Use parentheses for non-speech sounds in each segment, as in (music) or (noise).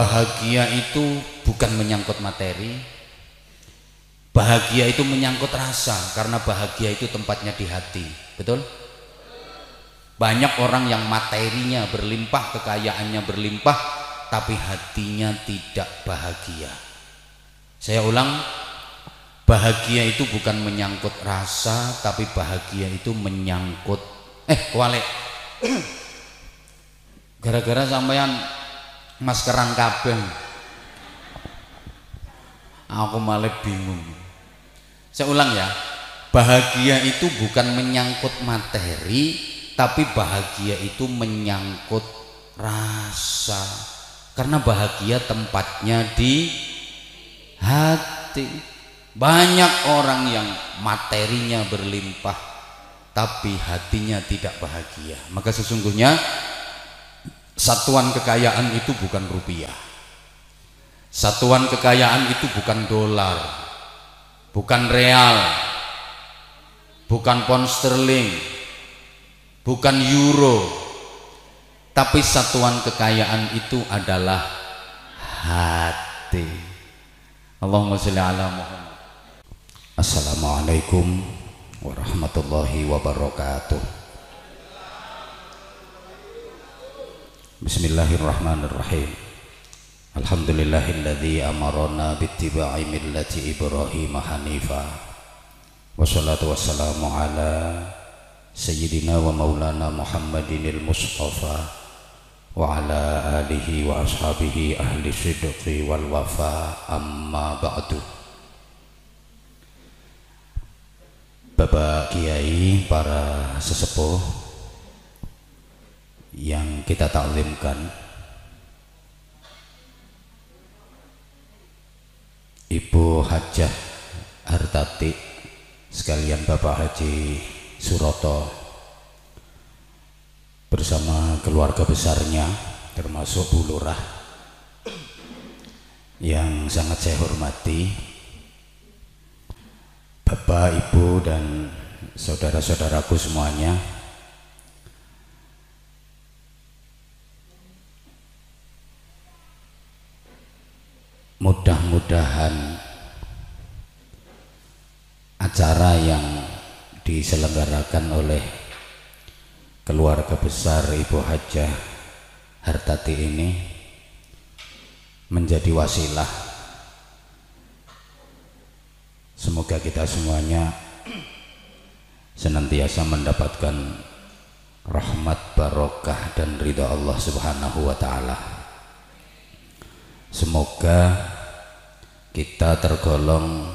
bahagia itu bukan menyangkut materi. Bahagia itu menyangkut rasa karena bahagia itu tempatnya di hati. Betul? Banyak orang yang materinya berlimpah kekayaannya berlimpah tapi hatinya tidak bahagia. Saya ulang bahagia itu bukan menyangkut rasa tapi bahagia itu menyangkut eh kualik (clears throat) gara-gara sampean maskeran kabel aku malah bingung. Saya ulang ya. Bahagia itu bukan menyangkut materi tapi bahagia itu menyangkut rasa. Karena bahagia tempatnya di hati. Banyak orang yang materinya berlimpah tapi hatinya tidak bahagia. Maka sesungguhnya Satuan kekayaan itu bukan rupiah. Satuan kekayaan itu bukan dolar, bukan real, bukan pound sterling, bukan euro. Tapi satuan kekayaan itu adalah hati. Allahumma sholli ala Muhammad. Assalamualaikum warahmatullahi wabarakatuh. Bismillahirrahmanirrahim. Alhamdulillahilladzi amarana bittiba'i millati Ibrahim hanifa. Wassalatu wassalamu ala Sayyidina wa maulana Muhammadinil Mustafa Wa ala alihi wa ashabihi ahli sidqi wal wafa amma ba'du. Bapak Kiai, para sesepuh yang kita taklimkan Ibu Hajah Hartati sekalian Bapak Haji Suroto bersama keluarga besarnya termasuk Bu Lurah yang sangat saya hormati. Bapak, Ibu dan saudara-saudaraku semuanya mudah-mudahan acara yang diselenggarakan oleh keluarga besar Ibu Hajah Hartati ini menjadi wasilah. Semoga kita semuanya senantiasa mendapatkan rahmat barokah dan ridha Allah Subhanahu wa taala Semoga kita tergolong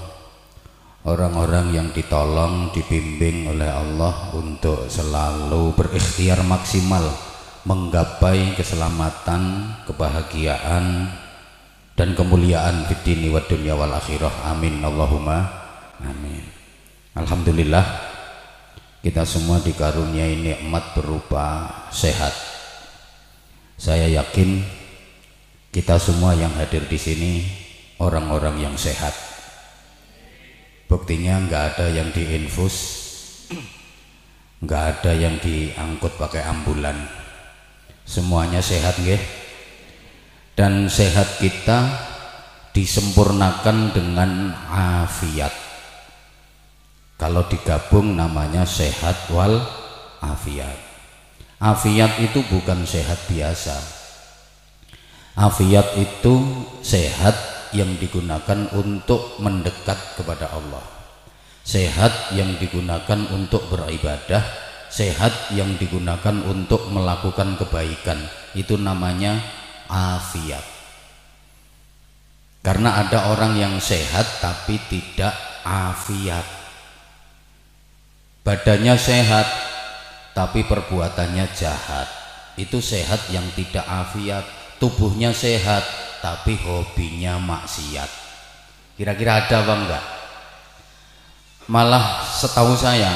orang-orang yang ditolong, dibimbing oleh Allah untuk selalu berikhtiar maksimal menggapai keselamatan, kebahagiaan dan kemuliaan di dini wa dunya wal akhirah. Amin Allahumma amin. Alhamdulillah kita semua dikaruniai nikmat berupa sehat. Saya yakin kita semua yang hadir di sini orang-orang yang sehat. Buktinya nggak ada yang diinfus, nggak ada yang diangkut pakai ambulan. Semuanya sehat, nggih. Dan sehat kita disempurnakan dengan afiat. Kalau digabung namanya sehat wal afiat. Afiat itu bukan sehat biasa, Afiat itu sehat yang digunakan untuk mendekat kepada Allah. Sehat yang digunakan untuk beribadah, sehat yang digunakan untuk melakukan kebaikan. Itu namanya afiat. Karena ada orang yang sehat tapi tidak afiat. Badannya sehat tapi perbuatannya jahat. Itu sehat yang tidak afiat tubuhnya sehat tapi hobinya maksiat. Kira-kira ada apa enggak? Malah setahu saya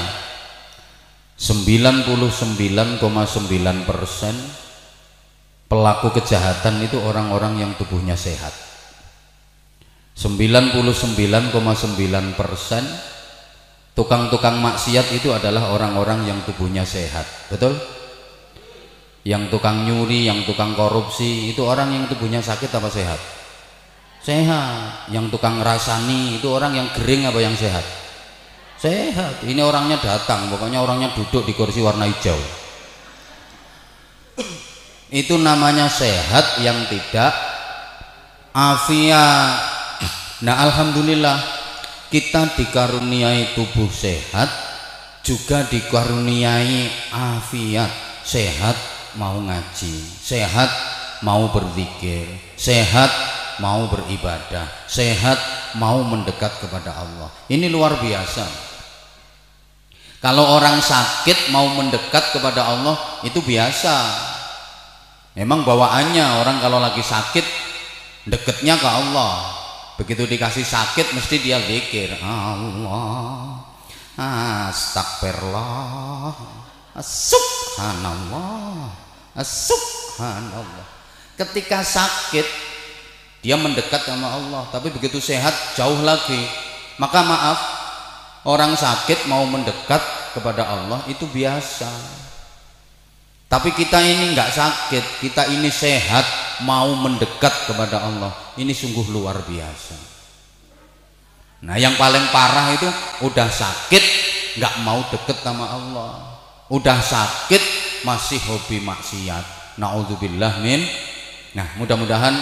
99,9 persen pelaku kejahatan itu orang-orang yang tubuhnya sehat. 99,9 persen tukang-tukang maksiat itu adalah orang-orang yang tubuhnya sehat. Betul? Yang tukang nyuri, yang tukang korupsi, itu orang yang tubuhnya sakit apa sehat? Sehat. Yang tukang rasani itu orang yang kering apa yang sehat? Sehat. Ini orangnya datang, pokoknya orangnya duduk di kursi warna hijau. Itu namanya sehat yang tidak afiat. Nah, alhamdulillah kita dikaruniai tubuh sehat, juga dikaruniai afiat, sehat mau ngaji, sehat mau berzikir, sehat mau beribadah, sehat mau mendekat kepada Allah. Ini luar biasa. Kalau orang sakit mau mendekat kepada Allah itu biasa. Memang bawaannya orang kalau lagi sakit deketnya ke Allah. Begitu dikasih sakit mesti dia zikir. Allah. Astagfirullah. Subhanallah. Subhanallah. Ketika sakit dia mendekat sama Allah, tapi begitu sehat jauh lagi. Maka maaf, orang sakit mau mendekat kepada Allah itu biasa. Tapi kita ini nggak sakit, kita ini sehat, mau mendekat kepada Allah. Ini sungguh luar biasa. Nah, yang paling parah itu udah sakit, nggak mau deket sama Allah. Udah sakit, masih hobi maksiat. Naudzubillah min. Nah mudah-mudahan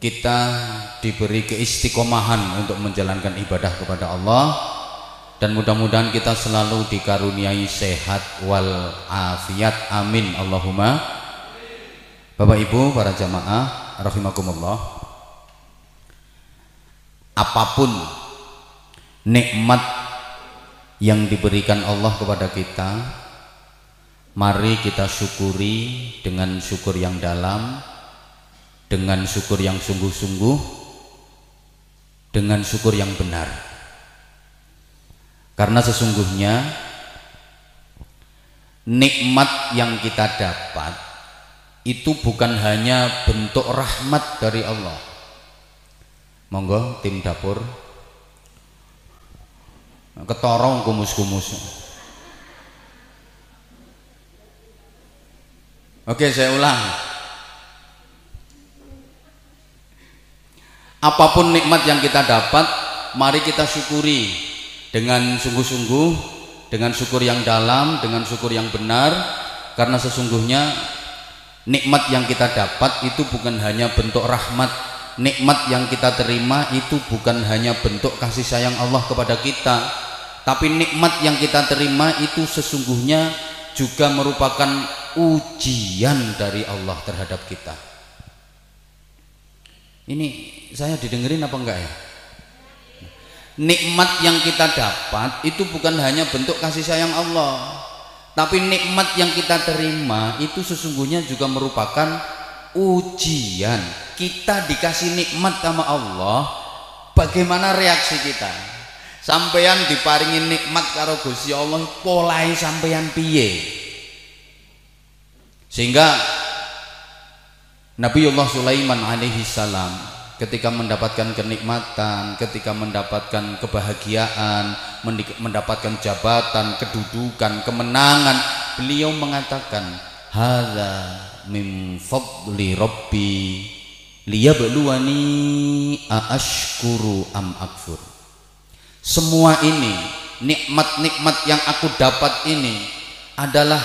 kita diberi keistiqomahan untuk menjalankan ibadah kepada Allah. Dan mudah-mudahan kita selalu dikaruniai sehat wal afiat. Amin. Allahumma. Bapak Ibu para jamaah rahimakumullah. Apa pun nikmat yang diberikan Allah kepada kita Mari kita syukuri dengan syukur yang dalam, dengan syukur yang sungguh-sungguh, dengan syukur yang benar. Karena sesungguhnya nikmat yang kita dapat itu bukan hanya bentuk rahmat dari Allah. Monggo tim dapur. Ketorong kumus-kumus. Oke, saya ulang. Apa pun nikmat yang kita dapat, mari kita syukuri dengan sungguh-sungguh, dengan syukur yang dalam, dengan syukur yang benar, karena sesungguhnya nikmat yang kita dapat itu bukan hanya bentuk rahmat, nikmat yang kita terima itu bukan hanya bentuk kasih sayang Allah kepada kita, tapi nikmat yang kita terima itu sesungguhnya juga merupakan ujian dari Allah terhadap kita. Ini saya didengerin apa enggak ya? Nikmat yang kita dapat itu bukan hanya bentuk kasih sayang Allah tapi nikmat yang kita terima itu sesungguhnya juga merupakan ujian. Kita dikasih nikmat sama Allah bagaimana reaksi kita? Sampeyan diparingi nikmat karo Gusti Allah polai sampeyan piye? Sehingga Nabiullah Sulaiman alaihi salam ketika mendapatkan kenikmatan, ketika mendapatkan kebahagiaan, mendapatkan jabatan, kedudukan, kemenangan, beliau mengatakan, "Hadza min fadli rabbi liyabluwani aashkuru am akfur." Semua ini nikmat-nikmat yang aku dapat ini adalah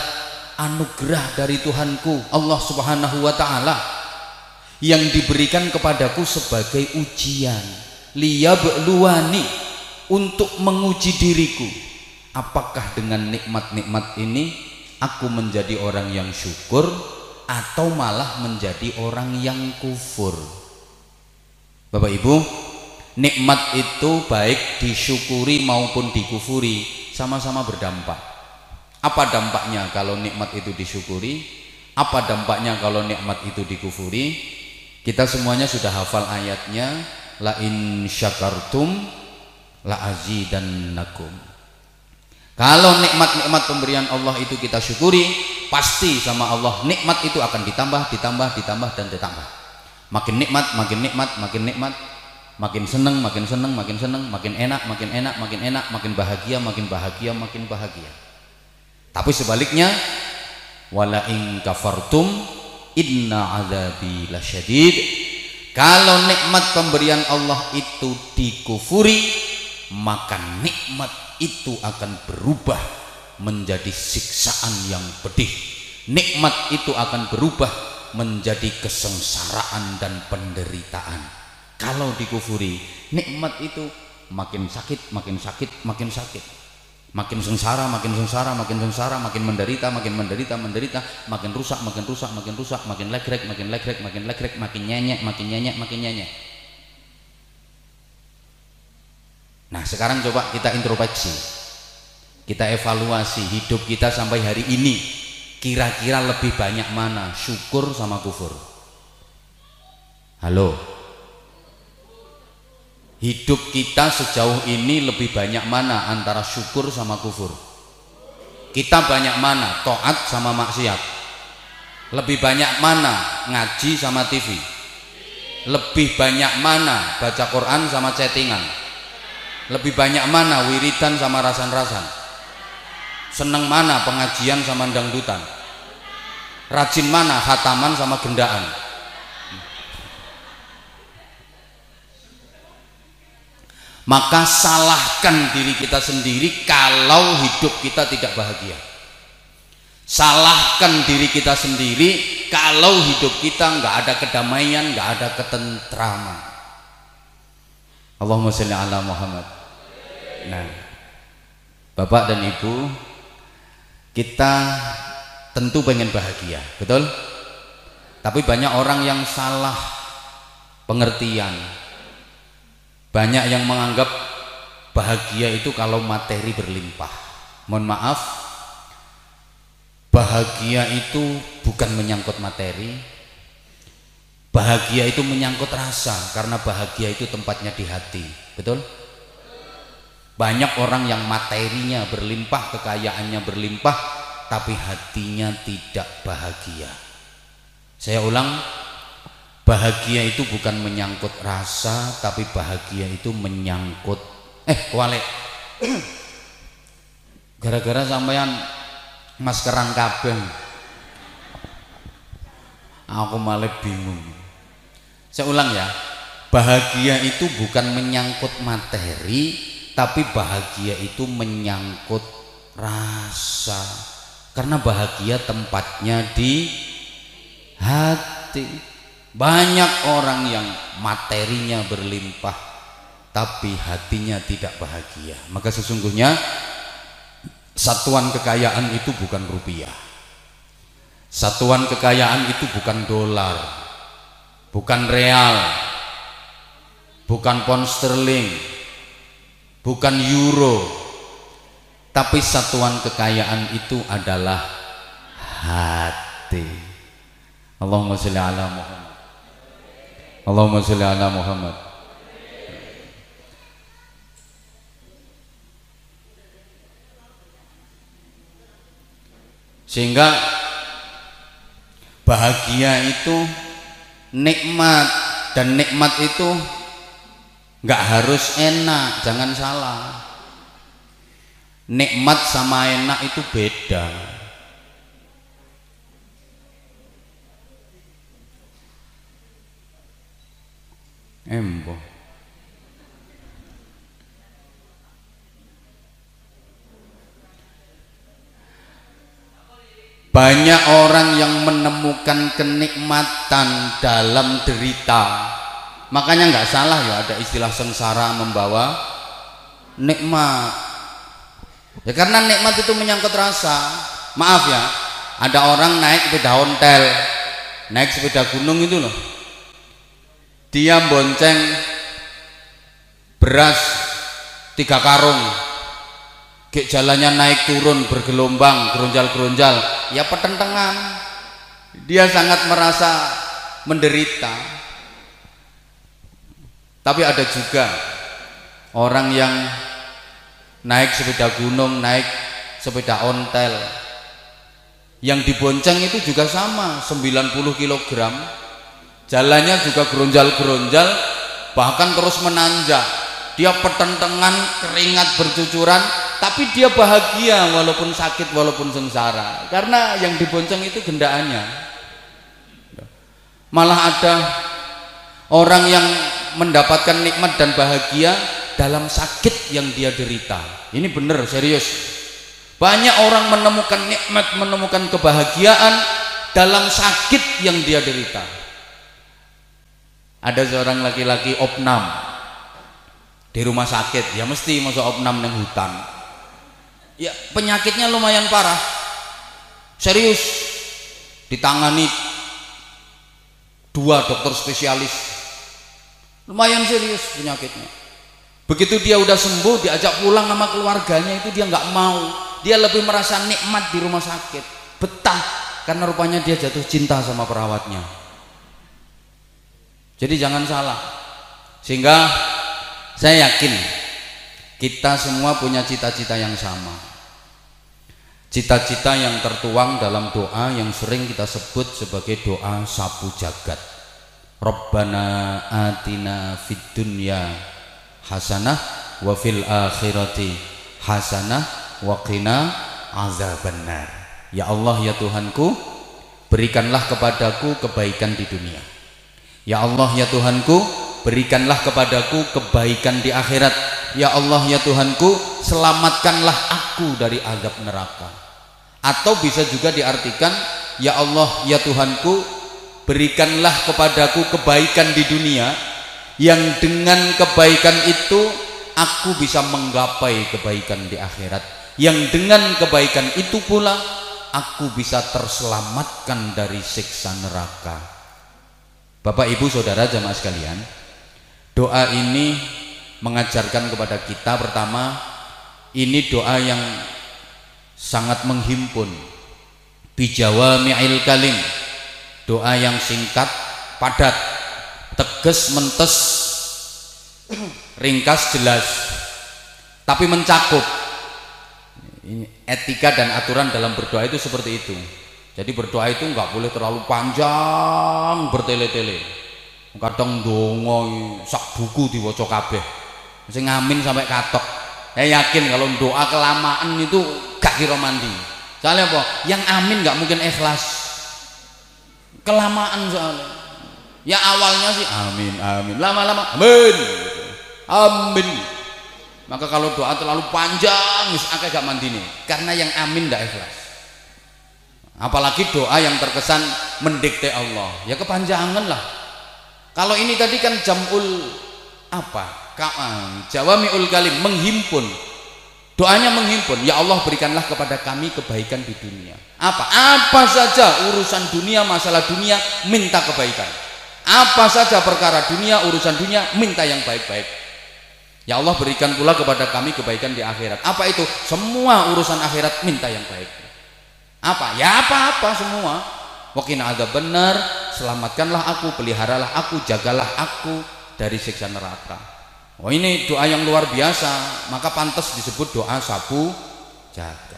anugerah dari Tuhanku Allah Subhanahu wa taala yang diberikan kepadaku sebagai ujian. Liyabluwani untuk menguji diriku. Apakah dengan nikmat-nikmat ini aku menjadi orang yang syukur atau malah menjadi orang yang kufur Bapak Ibu nikmat itu baik disyukuri maupun dikufuri sama-sama berdampak apa dampaknya kalau nikmat itu disyukuri? Apa dampaknya kalau nikmat itu dikufuri? Kita semuanya sudah hafal ayatnya la in syakartum la azidannakum. Kalau nikmat-nikmat pemberian Allah itu kita syukuri, pasti sama Allah nikmat itu akan ditambah, ditambah, ditambah dan ditambah. Makin nikmat, makin nikmat, makin nikmat, makin seneng, makin seneng, makin seneng, makin enak, makin enak, makin enak, makin bahagia, makin bahagia, makin bahagia. Tapi sebaliknya wala in kafartum inna adzabi lasyadid kalau nikmat pemberian Allah itu dikufuri maka nikmat itu akan berubah menjadi siksaan yang pedih. Nikmat itu akan berubah menjadi kesengsaraan dan penderitaan. Kalau dikufuri nikmat itu makin sakit makin sakit makin sakit. Makin sengsara makin sengsara makin sengsara makin menderita makin menderita menderita makin rusak makin rusak makin rusak makin legrek makin legrek makin legrek makin nyenyek makin nyenyek makin nyenyek nah sekarang coba kita introspeksi. Kita evaluasi hidup kita sampai hari ini. Kira-kira lebih banyak mana? Syukur sama kufur. Halo. Hidup kita sejauh ini lebih banyak mana antara syukur sama kufur? Kita banyak mana? Toat sama maksiat. Lebih banyak mana? Ngaji sama TV lebih banyak mana? Baca Quran sama chattingan lebih banyak mana wiridan sama rasan-rasan? Seneng mana pengajian sama dangdutan? Rajin mana hataman sama gendaan? Maka salahkan diri kita sendiri kalau hidup kita tidak bahagia. Salahkan diri kita sendiri kalau hidup kita nggak ada kedamaian nggak ada ketentraman. Allahumma sholli ala Muhammad nah Bapak dan Ibu kita tentu pengen bahagia betul tapi banyak orang yang salah pengertian banyak yang menganggap bahagia itu kalau materi berlimpah. Mohon maaf, bahagia itu bukan menyangkut materi. Bahagia itu menyangkut rasa karena bahagia itu tempatnya di hati. Betul? Banyak orang yang materinya berlimpah, kekayaannya berlimpah, tapi hatinya tidak bahagia. Saya ulang, bahagia itu bukan menyangkut rasa tapi bahagia itu menyangkut eh kualik. (clears throat) Gara-gara sampean maskeran kabel aku malah bingung. Saya ulang ya bahagia itu bukan menyangkut materi tapi bahagia itu menyangkut rasa karena bahagia tempatnya di hati banyak orang yang materinya berlimpah tapi hatinya tidak bahagia. Maka sesungguhnya satuan kekayaan itu bukan rupiah. Satuan kekayaan itu bukan dolar, bukan real, bukan pound sterling, bukan euro. Tapi satuan kekayaan itu adalah hati. Allahumma sholli ala Muhammad. Allahumma sholli ala Muhammad sehingga bahagia itu nikmat dan nikmat itu nggak harus enak jangan salah nikmat sama enak itu beda Embo. Banyak orang yang menemukan kenikmatan dalam derita. Makanya nggak salah ya ada istilah sengsara membawa nikmat. Ya karena nikmat itu menyangkut rasa. Maaf ya, ada orang naik sepeda ontel, naik sepeda gunung itu loh. Dia bonceng beras tiga karung. Gek jalannya naik turun bergelombang geronjal-geronjal ya pertentangan dia sangat merasa menderita tapi ada juga orang yang naik sepeda gunung naik sepeda ontel. Yang dibonceng itu juga sama 90 kilogram. Jalannya juga geronjal-geronjal bahkan terus menanjak. Dia pertentangan keringat bercucuran tapi dia bahagia walaupun sakit walaupun sengsara. Karena yang dibonceng itu gendaannya. Malah ada orang yang mendapatkan nikmat dan bahagia dalam sakit yang dia derita. Ini benar serius. Banyak orang menemukan nikmat menemukan kebahagiaan dalam sakit yang dia derita. Ada seorang laki-laki opnam. Di rumah sakit ya mesti masuk opnam neng hutan. Ya penyakitnya lumayan parah. Serius. Ditangani dua dokter spesialis lumayan serius penyakitnya. Begitu dia udah sembuh diajak pulang sama keluarganya itu dia nggak mau. Dia lebih merasa nikmat di rumah sakit. Betah karena rupanya dia jatuh cinta sama perawatnya. Jadi jangan salah. Sehingga saya yakin kita semua punya cita-cita yang sama. Cita-cita yang tertuang dalam doa yang sering kita sebut sebagai doa sapu jagat. Rabbana atina fid dunya hasanah wa fil akhirati hasanah wa qina azabannar. Ya Allah ya Tuhanku, berikanlah kepadaku kebaikan di dunia. Ya Allah ya Tuhanku, berikanlah kepadaku kebaikan di akhirat. Ya Allah ya Tuhanku, selamatkanlah aku dari azab neraka atau bisa juga diartikan ya Allah ya Tuhanku berikanlah kepadaku kebaikan di dunia yang dengan kebaikan itu aku bisa menggapai kebaikan di akhirat. Yang dengan kebaikan itu pula aku bisa terselamatkan dari siksa neraka. Bapak Ibu Saudara jamaah sekalian doa ini mengajarkan kepada kita pertama ini doa yang sangat menghimpun. Bijawami'il kalim doa yang singkat padat tegas mentes ringkas jelas tapi mencakup. Etika dan aturan dalam berdoa itu seperti itu. Jadi berdoa itu nggak boleh terlalu panjang bertele-tele. Kadang dongo sak buku diwaca kabeh. Sing ngamin sampai katok. Saya yakin kalau doa kelamaan itu gak kira mandi. Soalnya apa? Yang amin gak mungkin ikhlas kelamaan soalnya. Ya awalnya sih amin amin. Lama-lama amin. Amin. Maka kalau doa terlalu panjang mis akeh gak mandi nih. Karena yang amin gak ikhlas. Apalagi doa yang terkesan mendikte Allah. Ya kepanjangan lah. Kalau ini tadi kan jamul apa? Jawamiul kalim menghimpun. Doanya menghimpun. Ya Allah berikanlah kepada kami kebaikan di dunia apa? Apa saja urusan dunia masalah dunia minta kebaikan. Apa saja perkara dunia urusan dunia minta yang baik-baik. Ya Allah berikan pula kepada kami kebaikan di akhirat. Apa itu? Semua urusan akhirat minta yang baik. Apa? Ya apa-apa semua. Wakina ada benar selamatkanlah aku peliharalah aku jagalah aku dari siksa neraka. Oh ini doa yang luar biasa, maka pantas disebut doa sapu jaga.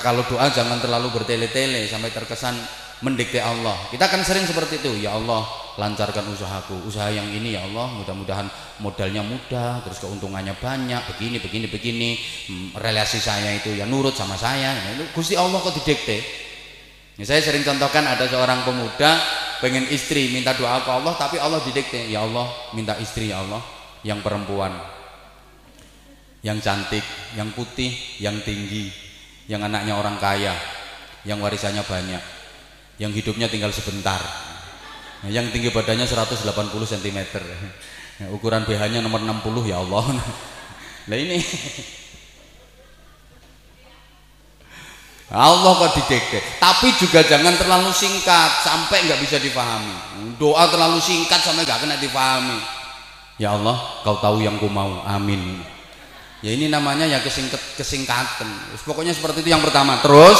Kalau doa jangan terlalu bertele-tele sampai terkesan mendikte Allah. Kita kan sering seperti itu, ya Allah lancarkan usahaku, usaha yang ini ya Allah mudah-mudahan modalnya mudah, terus keuntungannya banyak, begini begini begini, hmm, relasi saya itu ya nurut sama saya. Nah, itu Gusti Allah kok didikte. Ya, saya sering contohkan ada seorang pemuda pengen istri minta doa ke Allah tapi Allah didikte, ya Allah minta istri ya Allah yang perempuan yang cantik, yang putih, yang tinggi, yang anaknya orang kaya, yang warisannya banyak, yang hidupnya tinggal sebentar, yang tinggi badannya 180 cm, (laughs) ukuran BH-nya nomor 60 ya Allah. (laughs) Nah ini. Allah kok didekde tapi juga jangan terlalu singkat sampai nggak bisa dipahami doa terlalu singkat sampai nggak kena dipahami Ya Allah kau tahu yang ku mau. Amin ya ini namanya ya kesingkat, kesingkatan. Pokoknya seperti itu yang pertama. Terus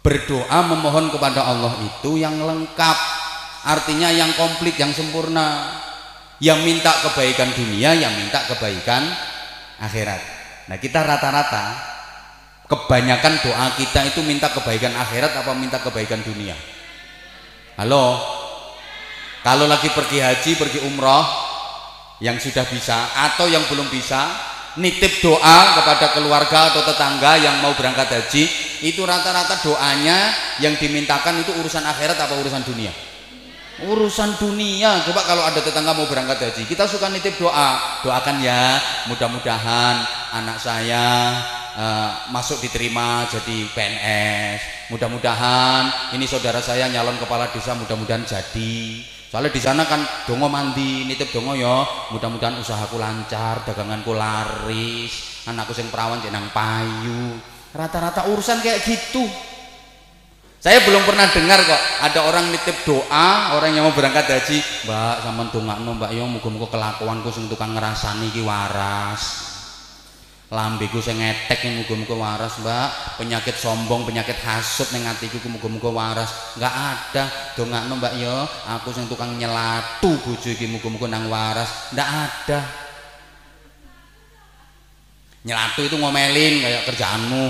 berdoa memohon kepada Allah itu yang lengkap. Artinya yang komplit yang sempurna. Yang minta kebaikan dunia yang minta kebaikan akhirat. Nah kita rata-rata kebanyakan doa kita itu minta kebaikan akhirat apa minta kebaikan dunia? Halo? Kalau lagi pergi haji pergi umroh yang sudah bisa atau yang belum bisa nitip doa kepada keluarga atau tetangga yang mau berangkat haji. Itu rata-rata doanya yang dimintakan itu urusan akhirat apa urusan dunia? Urusan dunia. Coba kalau ada tetangga mau berangkat haji kita suka nitip doa. Doakan ya mudah-mudahan anak saya uh, masuk diterima jadi PNS mudah-mudahan ini saudara saya nyalon kepala desa mudah-mudahan jadi soalnya di sana kan dongo mandi nitip dongo ya. Mudah-mudahan usahaku lancar daganganku laris anakku sing perawan jenang payu. Rata-rata urusan kayak gitu. Saya belum pernah dengar kok ada orang nitip doa orang yang mau berangkat haji. Mbak sama dongakno mbak yo muga-muga kelakuanku sing tukang ngerasani ki waras lambeku sing ngetek ning muga-muga waras, Mbak. Penyakit sombong, penyakit hasut ning atiku muga-muga waras. Enggak ada. Dongakno, Mbak yo, aku sing tukang nyelatu bojo iki muga-muga nang waras. Enggak ada. Nyelatu itu ngomelin kayak kerjaanmu.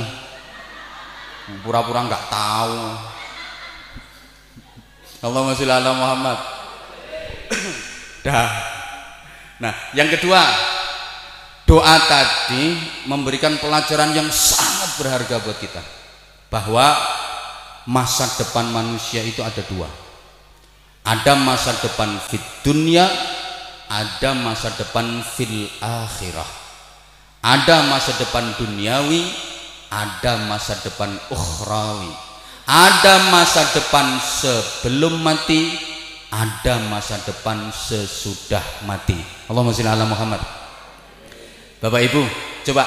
Pura-pura enggak tahu. Allahumma sholli ala Muhammad. (coughs) Dah. Nah, yang kedua, doa tadi memberikan pelajaran yang sangat berharga buat kita. Bahwa masa depan manusia itu ada dua. Ada masa depan fit dunia ada masa depan fil akhirah. Ada masa depan duniawi ada masa depan ukhrawi. Ada masa depan sebelum mati ada masa depan sesudah mati. Allahumma sholli ala Muhammad Bapak Ibu, coba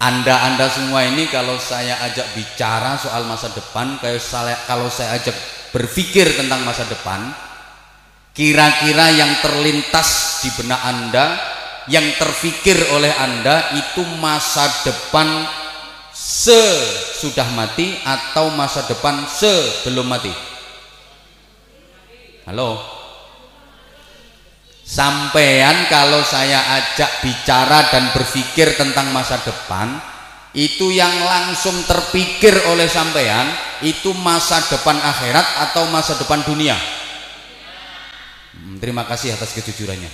Anda-anda semua ini kalau saya ajak bicara soal masa depan, kayak saya, kalau saya ajak berpikir tentang masa depan, kira-kira yang terlintas di benak Anda, yang terfikir oleh Anda itu masa depan sesudah mati atau masa depan sebelum mati? Halo? Sampean kalau saya ajak bicara dan berpikir tentang masa depan, itu yang langsung terpikir oleh sampean itu masa depan akhirat atau masa depan dunia. Hmm, terima kasih atas kejujurannya.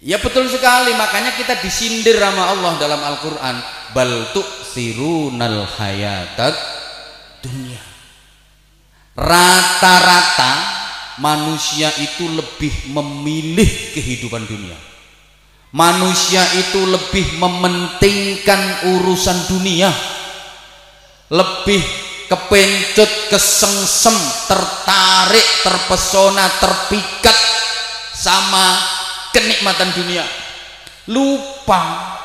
Ya betul sekali, makanya kita disindir sama Allah dalam Al-Qur'an, bal sirunal hayatat dunia. Rata-rata manusia itu lebih memilih kehidupan dunia. Manusia itu lebih mementingkan urusan dunia. Lebih kepencut kesengsem tertarik terpesona terpikat sama kenikmatan dunia. Lupa.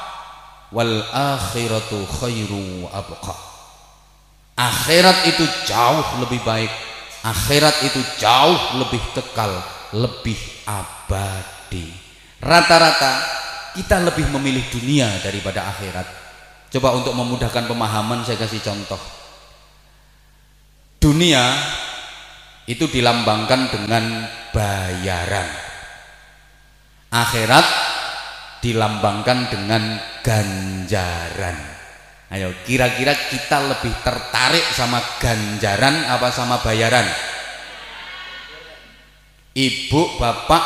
Wal akhiratu khairu abqa. Akhirat itu jauh lebih baik akhirat itu jauh lebih kekal lebih abadi. Rata-rata kita lebih memilih dunia daripada akhirat. Coba untuk memudahkan pemahaman saya kasih contoh. Dunia itu dilambangkan dengan bayaran. Akhirat dilambangkan dengan ganjaran Ayo, kira-kira kita lebih tertarik sama ganjaran apa sama bayaran? Ibu, bapak,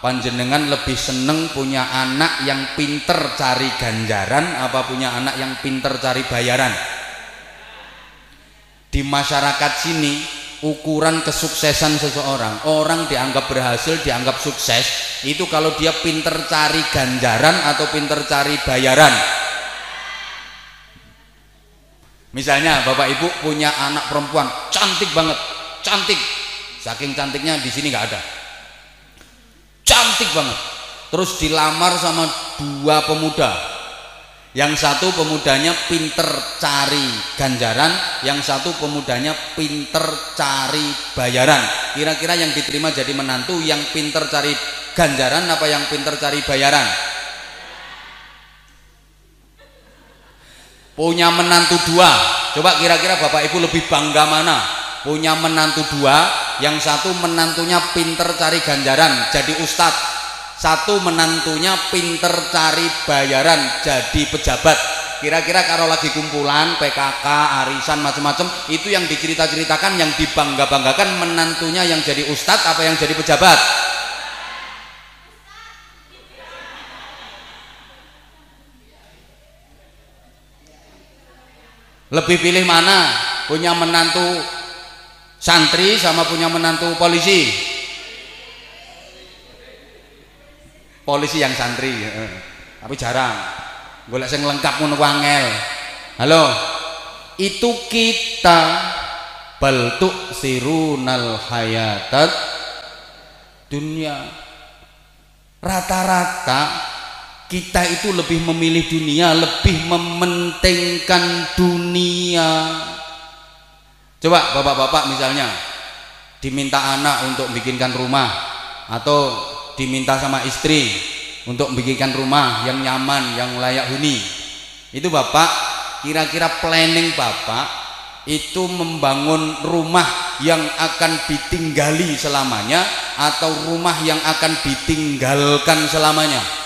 panjenengan lebih seneng punya anak yang pinter cari ganjaran apa punya anak yang pinter cari bayaran? Di masyarakat sini ukuran kesuksesan seseorang orang dianggap berhasil dianggap sukses itu kalau dia pinter cari ganjaran atau pinter cari bayaran Misalnya Bapak Ibu punya anak perempuan cantik banget, cantik. Saking cantiknya di sini nggak ada. Cantik banget. Terus dilamar sama dua pemuda. Yang satu pemudanya pinter cari ganjaran, yang satu pemudanya pinter cari bayaran. Kira-kira yang diterima jadi menantu yang pinter cari ganjaran apa yang pinter cari bayaran? Punya menantu dua. Coba kira-kira bapak ibu lebih bangga mana? Punya menantu dua yang satu menantunya pinter cari ganjaran jadi ustadz. Satu menantunya pinter cari bayaran jadi pejabat. Kira-kira kalau lagi kumpulan PKK arisan macam-macam itu yang dicerita-ceritakan yang dibangga-banggakan menantunya yang jadi ustadz apa yang jadi pejabat lebih pilih mana? Punya menantu santri sama punya menantu polisi? Polisi yang santri tapi jarang. Golek sing lengkap ngono angel. Halo? Itu kita baltuk sirunal hayatat dunia. Rata-rata kita itu lebih memilih dunia, lebih mementingkan dunia. Coba bapak-bapak misalnya diminta anak untuk bikinkan rumah atau diminta sama istri untuk bikinkan rumah yang nyaman, yang layak huni. Itu bapak kira-kira planning bapak itu membangun rumah yang akan ditinggali selamanya atau rumah yang akan ditinggalkan selamanya.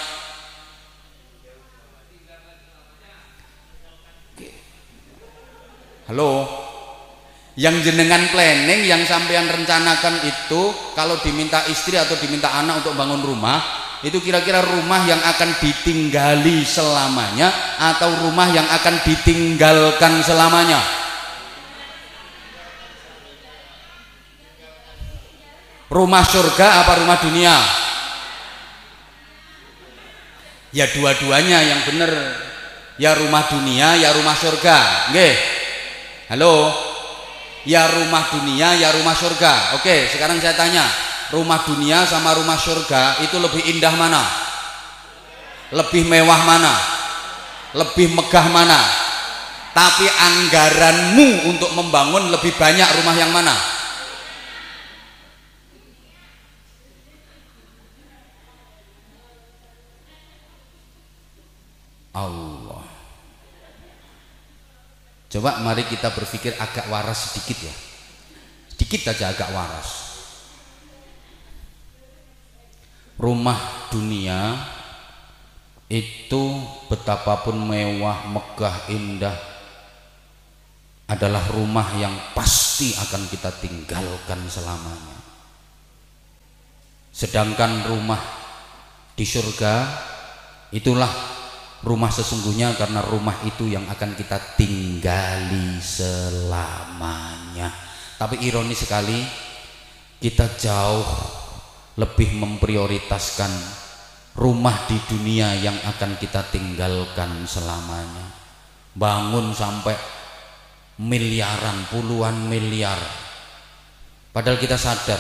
Halo. Yang jenengan planning, yang sampean rencanakan itu kalau diminta istri atau diminta anak untuk bangun rumah, itu kira-kira rumah yang akan ditinggali selamanya atau rumah yang akan ditinggalkan selamanya? Rumah surga apa rumah dunia? Ya dua-duanya yang benar. Ya rumah dunia, ya rumah surga. Nggih. Halo? Ya rumah dunia, ya rumah surga. Oke, sekarang saya tanya, rumah dunia sama rumah surga itu lebih indah mana? Lebih mewah mana? Lebih megah mana? Tapi anggaranmu untuk membangun lebih banyak rumah yang mana? Allah Coba mari kita berpikir agak waras sedikit ya. Sedikit aja agak waras. Rumah dunia itu betapapun mewah, megah, indah adalah rumah yang pasti akan kita tinggalkan selamanya. Sedangkan rumah di surga itulah rumah sesungguhnya karena rumah itu yang akan kita tinggali selamanya. Tapi ironis sekali kita jauh lebih memprioritaskan rumah di dunia yang akan kita tinggalkan selamanya. Bangun sampai miliaran puluhan miliar. Padahal kita sadar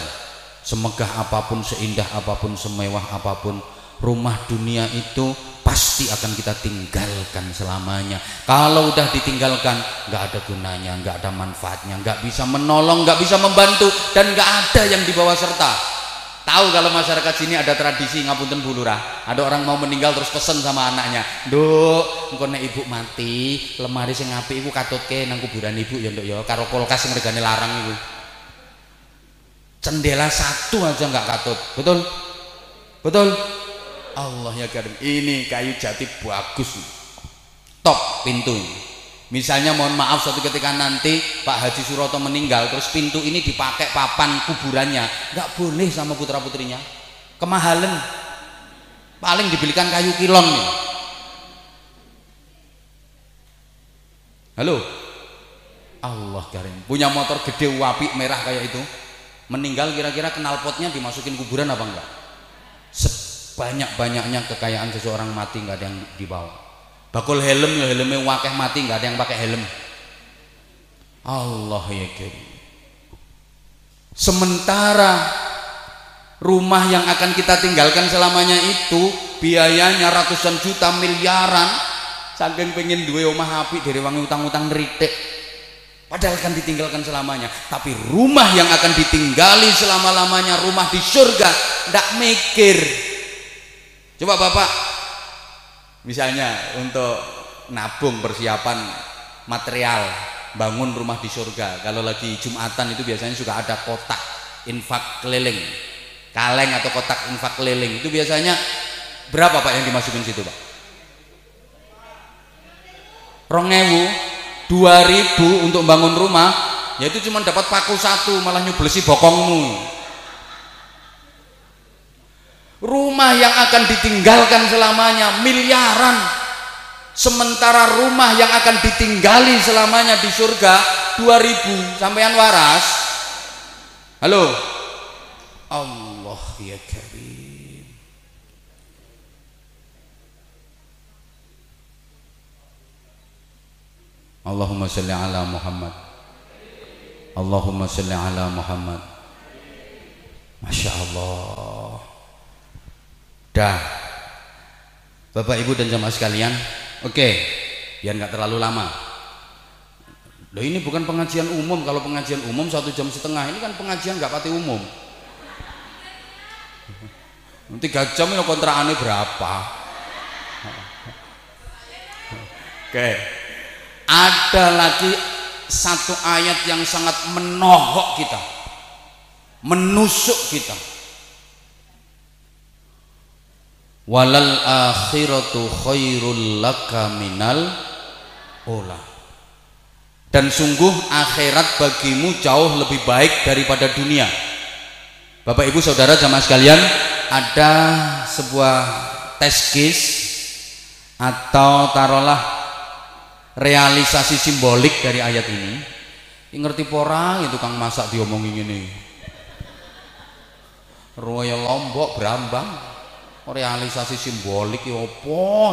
semegah apa pun seindah apa pun semewah apa pun rumah dunia itu pasti akan kita tinggalkan selamanya. Kalau udah ditinggalkan nggak ada gunanya nggak ada manfaatnya nggak bisa menolong nggak bisa membantu dan nggak ada yang dibawa serta. Tahu kalau masyarakat sini ada tradisi ngapunten bulurah ada orang mau meninggal terus pesen sama anaknya. Duk engko nek ibu mati lemari sing apik iku katutke nang kuburan ibu ya nduk ya karo kulkas sing regane larang iku. Cendela satu aja nggak katut. Betul? Betul Allah ya karim ini kayu jati bagus. Top pintu. Misalnya mohon maaf suatu ketika nanti Pak Haji Suroto meninggal terus pintu ini dipakai papan kuburannya. Nggak boleh sama putra putrinya kemahalan. Paling dibelikan kayu kilon nih halo? Allah karim punya motor gede wapi merah kayak itu. Meninggal kira-kira knalpotnya dimasukin kuburan apa enggak banyak-banyaknya kekayaan seseorang mati nggak ada yang dibawa. Bakul helm ya helmnya wakeh mati nggak ada yang pakai helm. Allah ya kiri sementara rumah yang akan kita tinggalkan selamanya itu biayanya ratusan juta miliaran. Saking pengen dua omah api dari wangi utang-utang ritik padahal kan ditinggalkan selamanya. Tapi rumah yang akan ditinggali selama-lamanya rumah di surga tidak mikir Coba Bapak misalnya untuk nabung persiapan material bangun rumah di surga. Kalau lagi Jumatan itu biasanya suka ada kotak infak keliling. Kaleng atau kotak infak keliling. Itu biasanya berapa Pak yang dimasukin situ, Pak? Rongewu, dua ribu untuk bangun rumah, ya itu cuma dapat paku satu, malah nyublesi bokongmu rumah yang akan ditinggalkan selamanya miliaran. Sementara rumah yang akan ditinggali selamanya di surga 2000 sampean waras? Halo? Allah ya karim. Allahumma salli ala Muhammad. Allahumma salli ala Muhammad. Masya Allah dah Bapak Ibu dan jamaah sekalian Oke, biar nggak terlalu lama. Loh ini bukan pengajian umum. Kalau pengajian umum satu jam setengah, ini kan pengajian nggak pati umum. Tiga jam ini kontrakannya berapa? Oke, ada lagi satu ayat yang sangat menohok kita, menusuk kita. Walal akhiratu khairul laka minal ula. Dan sungguh akhirat bagimu jauh lebih baik daripada dunia. Bapak Ibu Saudara jamaah sekalian ada sebuah teskis atau taruhlah realisasi simbolik dari ayat ini. Ngerti porang itu kang masak diomongin ini. Royal Lombok Brambang realisasi simbolik ya apa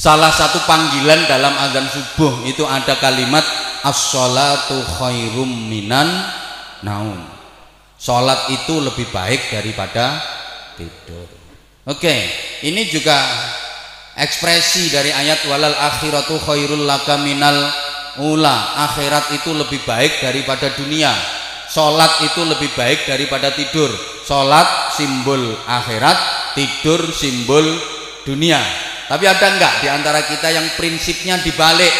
Salah satu panggilan dalam azan subuh itu ada kalimat as-salatu khairum minan naum. Salat itu lebih baik daripada tidur. Oke, ini juga ekspresi dari ayat walal akhiratu khairul laka minal ula. Akhirat itu lebih baik daripada dunia. Sholat itu lebih baik daripada tidur. Sholat simbol akhirat, tidur simbol dunia. Tapi ada enggak di antara kita yang prinsipnya dibalik?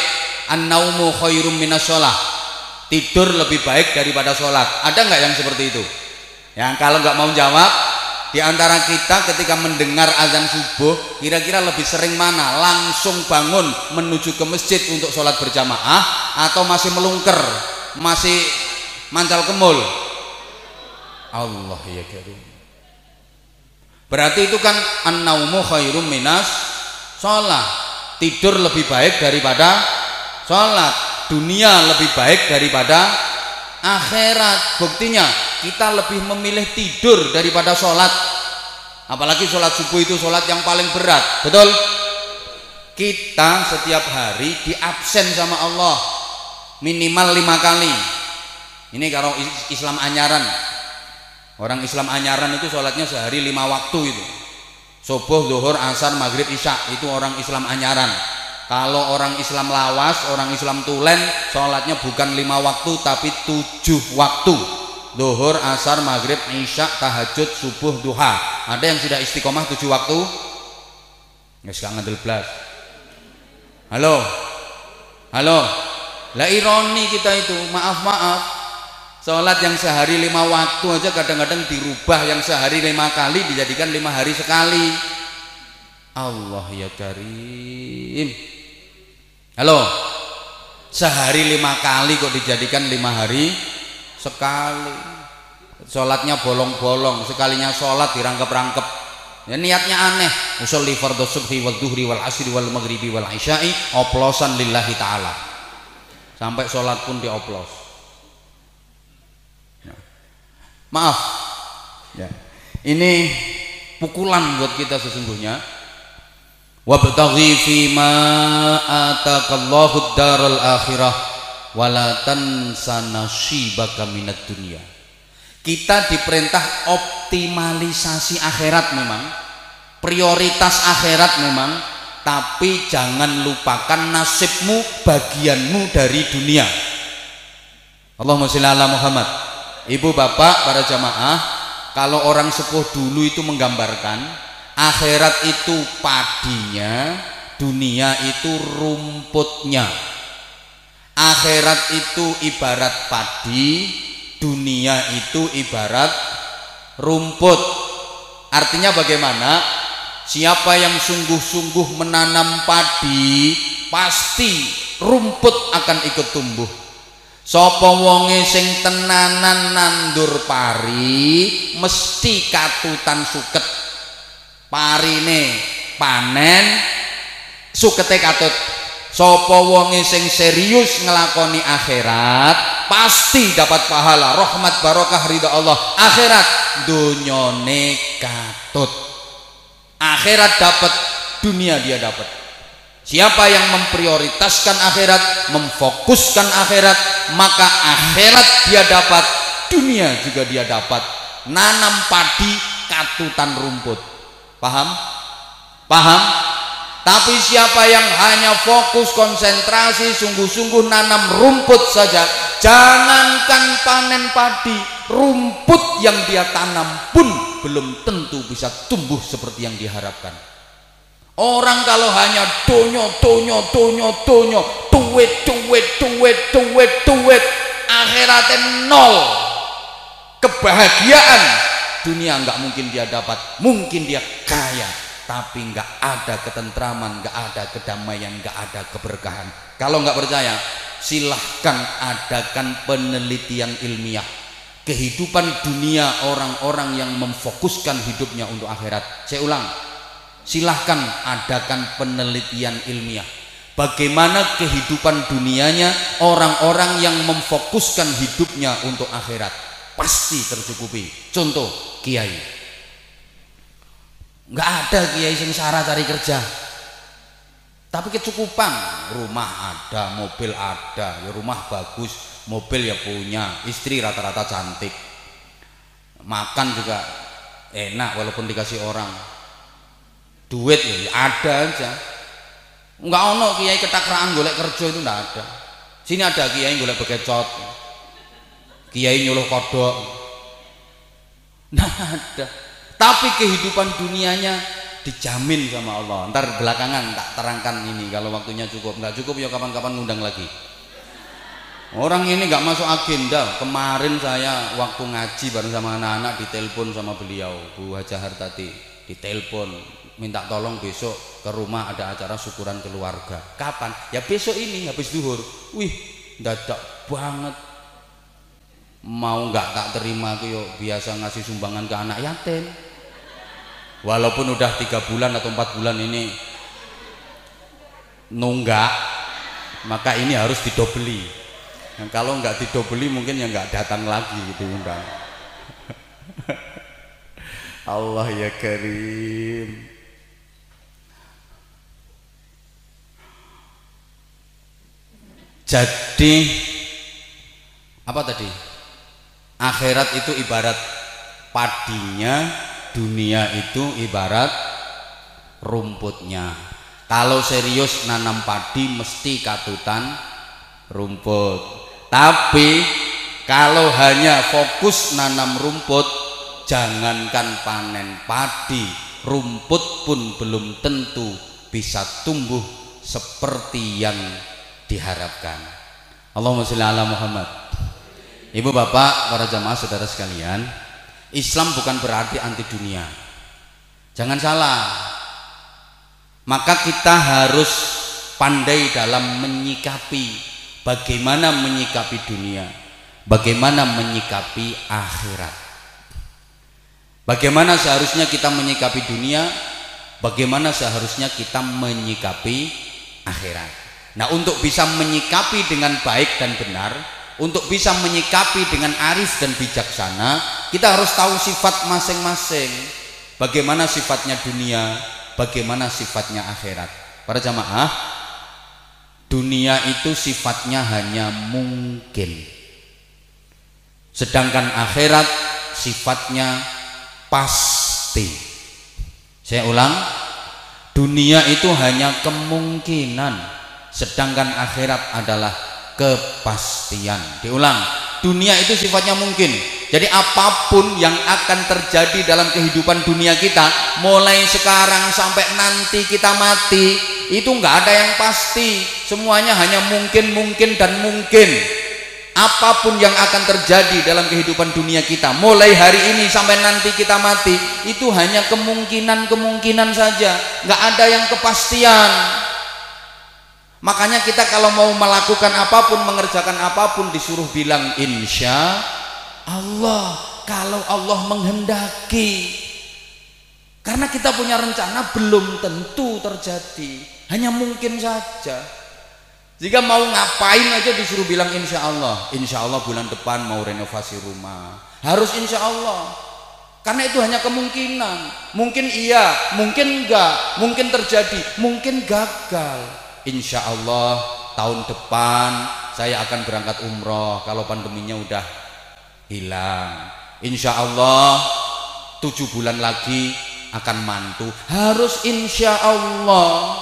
An-naumu khairum minas sholat. Tidur lebih baik daripada sholat. Ada enggak yang seperti itu? Yang kalau enggak mau jawab, di antara kita ketika mendengar azan subuh, kira-kira lebih sering mana? Langsung bangun menuju ke masjid untuk sholat berjamaah atau masih melungker, masih mancal kemul. Allah ya karim. Berarti itu kan an-naumu khairum minas sholat. Tidur lebih baik daripada sholat. Dunia lebih baik daripada akhirat. Buktinya kita lebih memilih tidur daripada sholat. Apalagi sholat subuh itu sholat yang paling berat. Betul? Kita setiap hari diabsen sama Allah. Minimal lima kali ini kalau Islam anyaran. Orang Islam anyaran itu sholatnya sehari lima waktu itu. Subuh, zuhur, asar, maghrib, isya itu orang Islam anyaran. Kalau orang Islam lawas, orang Islam tulen, sholatnya bukan lima waktu tapi tujuh waktu. Zuhur, asar, maghrib, isya, tahajud, subuh, duha. Ada yang sudah istiqomah tujuh waktu? Nggak suka ngadil belas. Halo, halo. Lah ironi kita itu, maaf maaf Sholat yang sehari lima waktu aja kadang-kadang dirubah yang sehari lima kali dijadikan lima hari sekali. Allah ya karim. Halo, sehari lima kali kok dijadikan lima hari sekali. Sholatnya bolong-bolong, sekalinya sholat dirangkep-rangkep. Ya, niatnya aneh. Usolli fardhu subhi wal duhri wal asri wal maghribi wal isya'i oplosan lillahi ta'ala. Sampai sholat pun dioplos Maaf. Ya. Ini pukulan buat kita sesungguhnya. Wabtaghi fi ma atakallahu daral akhirah wala tansa nasibaka minad dunya. Kita diperintah optimalisasi akhirat memang, prioritas akhirat memang, tapi jangan lupakan nasibmu, bagianmu dari dunia. Allahumma sholli ala Muhammad ibu bapak para jamaah kalau orang sepuh dulu itu menggambarkan akhirat itu padinya dunia itu rumputnya. Akhirat itu ibarat padi dunia itu ibarat rumput. Artinya bagaimana? Siapa yang sungguh-sungguh menanam padi pasti rumput akan ikut tumbuh sapa wonge sing tenanan nandur pari mesti katutan suket. Parine panen sukete katut. Sapa wonge sing serius ngelakoni akhirat pasti dapat pahala rahmat barokah ridha Allah. Akhirat dunyone katut. Akhirat dapat dunia dia dapat Siapa yang memprioritaskan akhirat, memfokuskan akhirat, maka akhirat dia dapat, dunia juga dia dapat. Nanam padi, katutan rumput. Paham? Paham? Tapi siapa yang hanya fokus konsentrasi sungguh-sungguh nanam rumput saja, jangankan panen padi, rumput yang dia tanam pun belum tentu bisa tumbuh seperti yang diharapkan. Orang kalau hanya donyo, donyo, donyo, donyo, duit, duit, duit, duit, duit, akhiratnya nol. Kebahagiaan dunia nggak mungkin dia dapat, mungkin dia kaya, tapi nggak ada ketentraman, nggak ada kedamaian, nggak ada keberkahan. Kalau nggak percaya, silahkan adakan penelitian ilmiah kehidupan dunia orang-orang yang memfokuskan hidupnya untuk akhirat. Saya ulang, silahkan adakan penelitian ilmiah. Bagaimana kehidupan dunianya orang-orang yang memfokuskan hidupnya untuk akhirat pasti tercukupi. Contoh kiai. Nggak ada kiai yang sarah cari kerja. Tapi kecukupan rumah ada mobil ada ya rumah bagus mobil ya punya istri rata-rata cantik. Makan juga enak walaupun dikasih orang duit ya ada aja. Nggak ono kiai ketakraan golek kerja itu nggak ada. Sini ada kiai golek bekecot. Kiai nyuluh kodok. Nggak ada. Tapi kehidupan dunianya dijamin sama Allah. Ntar belakangan tak terangkan ini kalau waktunya cukup. Nggak cukup ya kapan-kapan ngundang lagi. Orang ini nggak masuk agenda. Kemarin saya waktu ngaji bareng sama anak-anak ditelepon sama beliau Bu Haja Hartati. Ditelepon minta tolong besok ke rumah ada acara syukuran keluarga. Kapan? Ya besok ini habis duhur. Wih dadak banget. Mau nggak tak terima aku yuk biasa ngasih sumbangan ke anak yatim. Walaupun udah tiga bulan atau empat bulan ini nunggak maka ini harus didobeli. Nah, kalau nggak didobeli mungkin ya nggak datang lagi gitu undang (laughs) Allah ya Karim Jadi apa tadi? Akhirat itu ibarat padinya, dunia itu ibarat rumputnya. Kalau serius nanam padi mesti katutan rumput. Tapi kalau hanya fokus nanam rumput, jangankan panen padi, rumput pun belum tentu bisa tumbuh seperti yang diharapkan. Allahumma sholli ala Muhammad. Ibu bapak para jamaah saudara sekalian Islam bukan berarti anti dunia. Jangan salah. Maka kita harus pandai dalam menyikapi bagaimana menyikapi dunia bagaimana menyikapi akhirat. Bagaimana seharusnya kita menyikapi dunia bagaimana seharusnya kita menyikapi akhirat Nah untuk bisa menyikapi dengan baik dan benar Untuk bisa menyikapi dengan arif dan bijaksana Kita harus tahu sifat masing-masing. Bagaimana sifatnya dunia Bagaimana sifatnya akhirat. Para jamaah Dunia itu sifatnya hanya mungkin. Sedangkan akhirat sifatnya pasti. Saya ulang Dunia itu hanya kemungkinan sedangkan akhirat adalah kepastian. Diulang dunia itu sifatnya mungkin. Jadi apa pun yang akan terjadi dalam kehidupan dunia kita mulai sekarang sampai nanti kita mati itu nggak ada yang pasti. Semuanya hanya mungkin mungkin dan mungkin. Apa pun yang akan terjadi dalam kehidupan dunia kita mulai hari ini sampai nanti kita mati itu hanya kemungkinan-kemungkinan saja. Nggak ada yang kepastian makanya kita kalau mau melakukan apa pun mengerjakan apa pun disuruh bilang insya Allah kalau Allah menghendaki. Karena kita punya rencana belum tentu terjadi. Hanya mungkin saja. Jika mau ngapain aja disuruh bilang insya Allah. Insya Allah bulan depan mau renovasi rumah. Harus insya Allah. Karena itu hanya kemungkinan. Mungkin iya, mungkin enggak, mungkin terjadi, mungkin gagal. Insya Allah tahun depan saya akan berangkat umroh kalau pandeminya udah hilang. Insya Allah tujuh bulan lagi akan mantu. Harus insya Allah.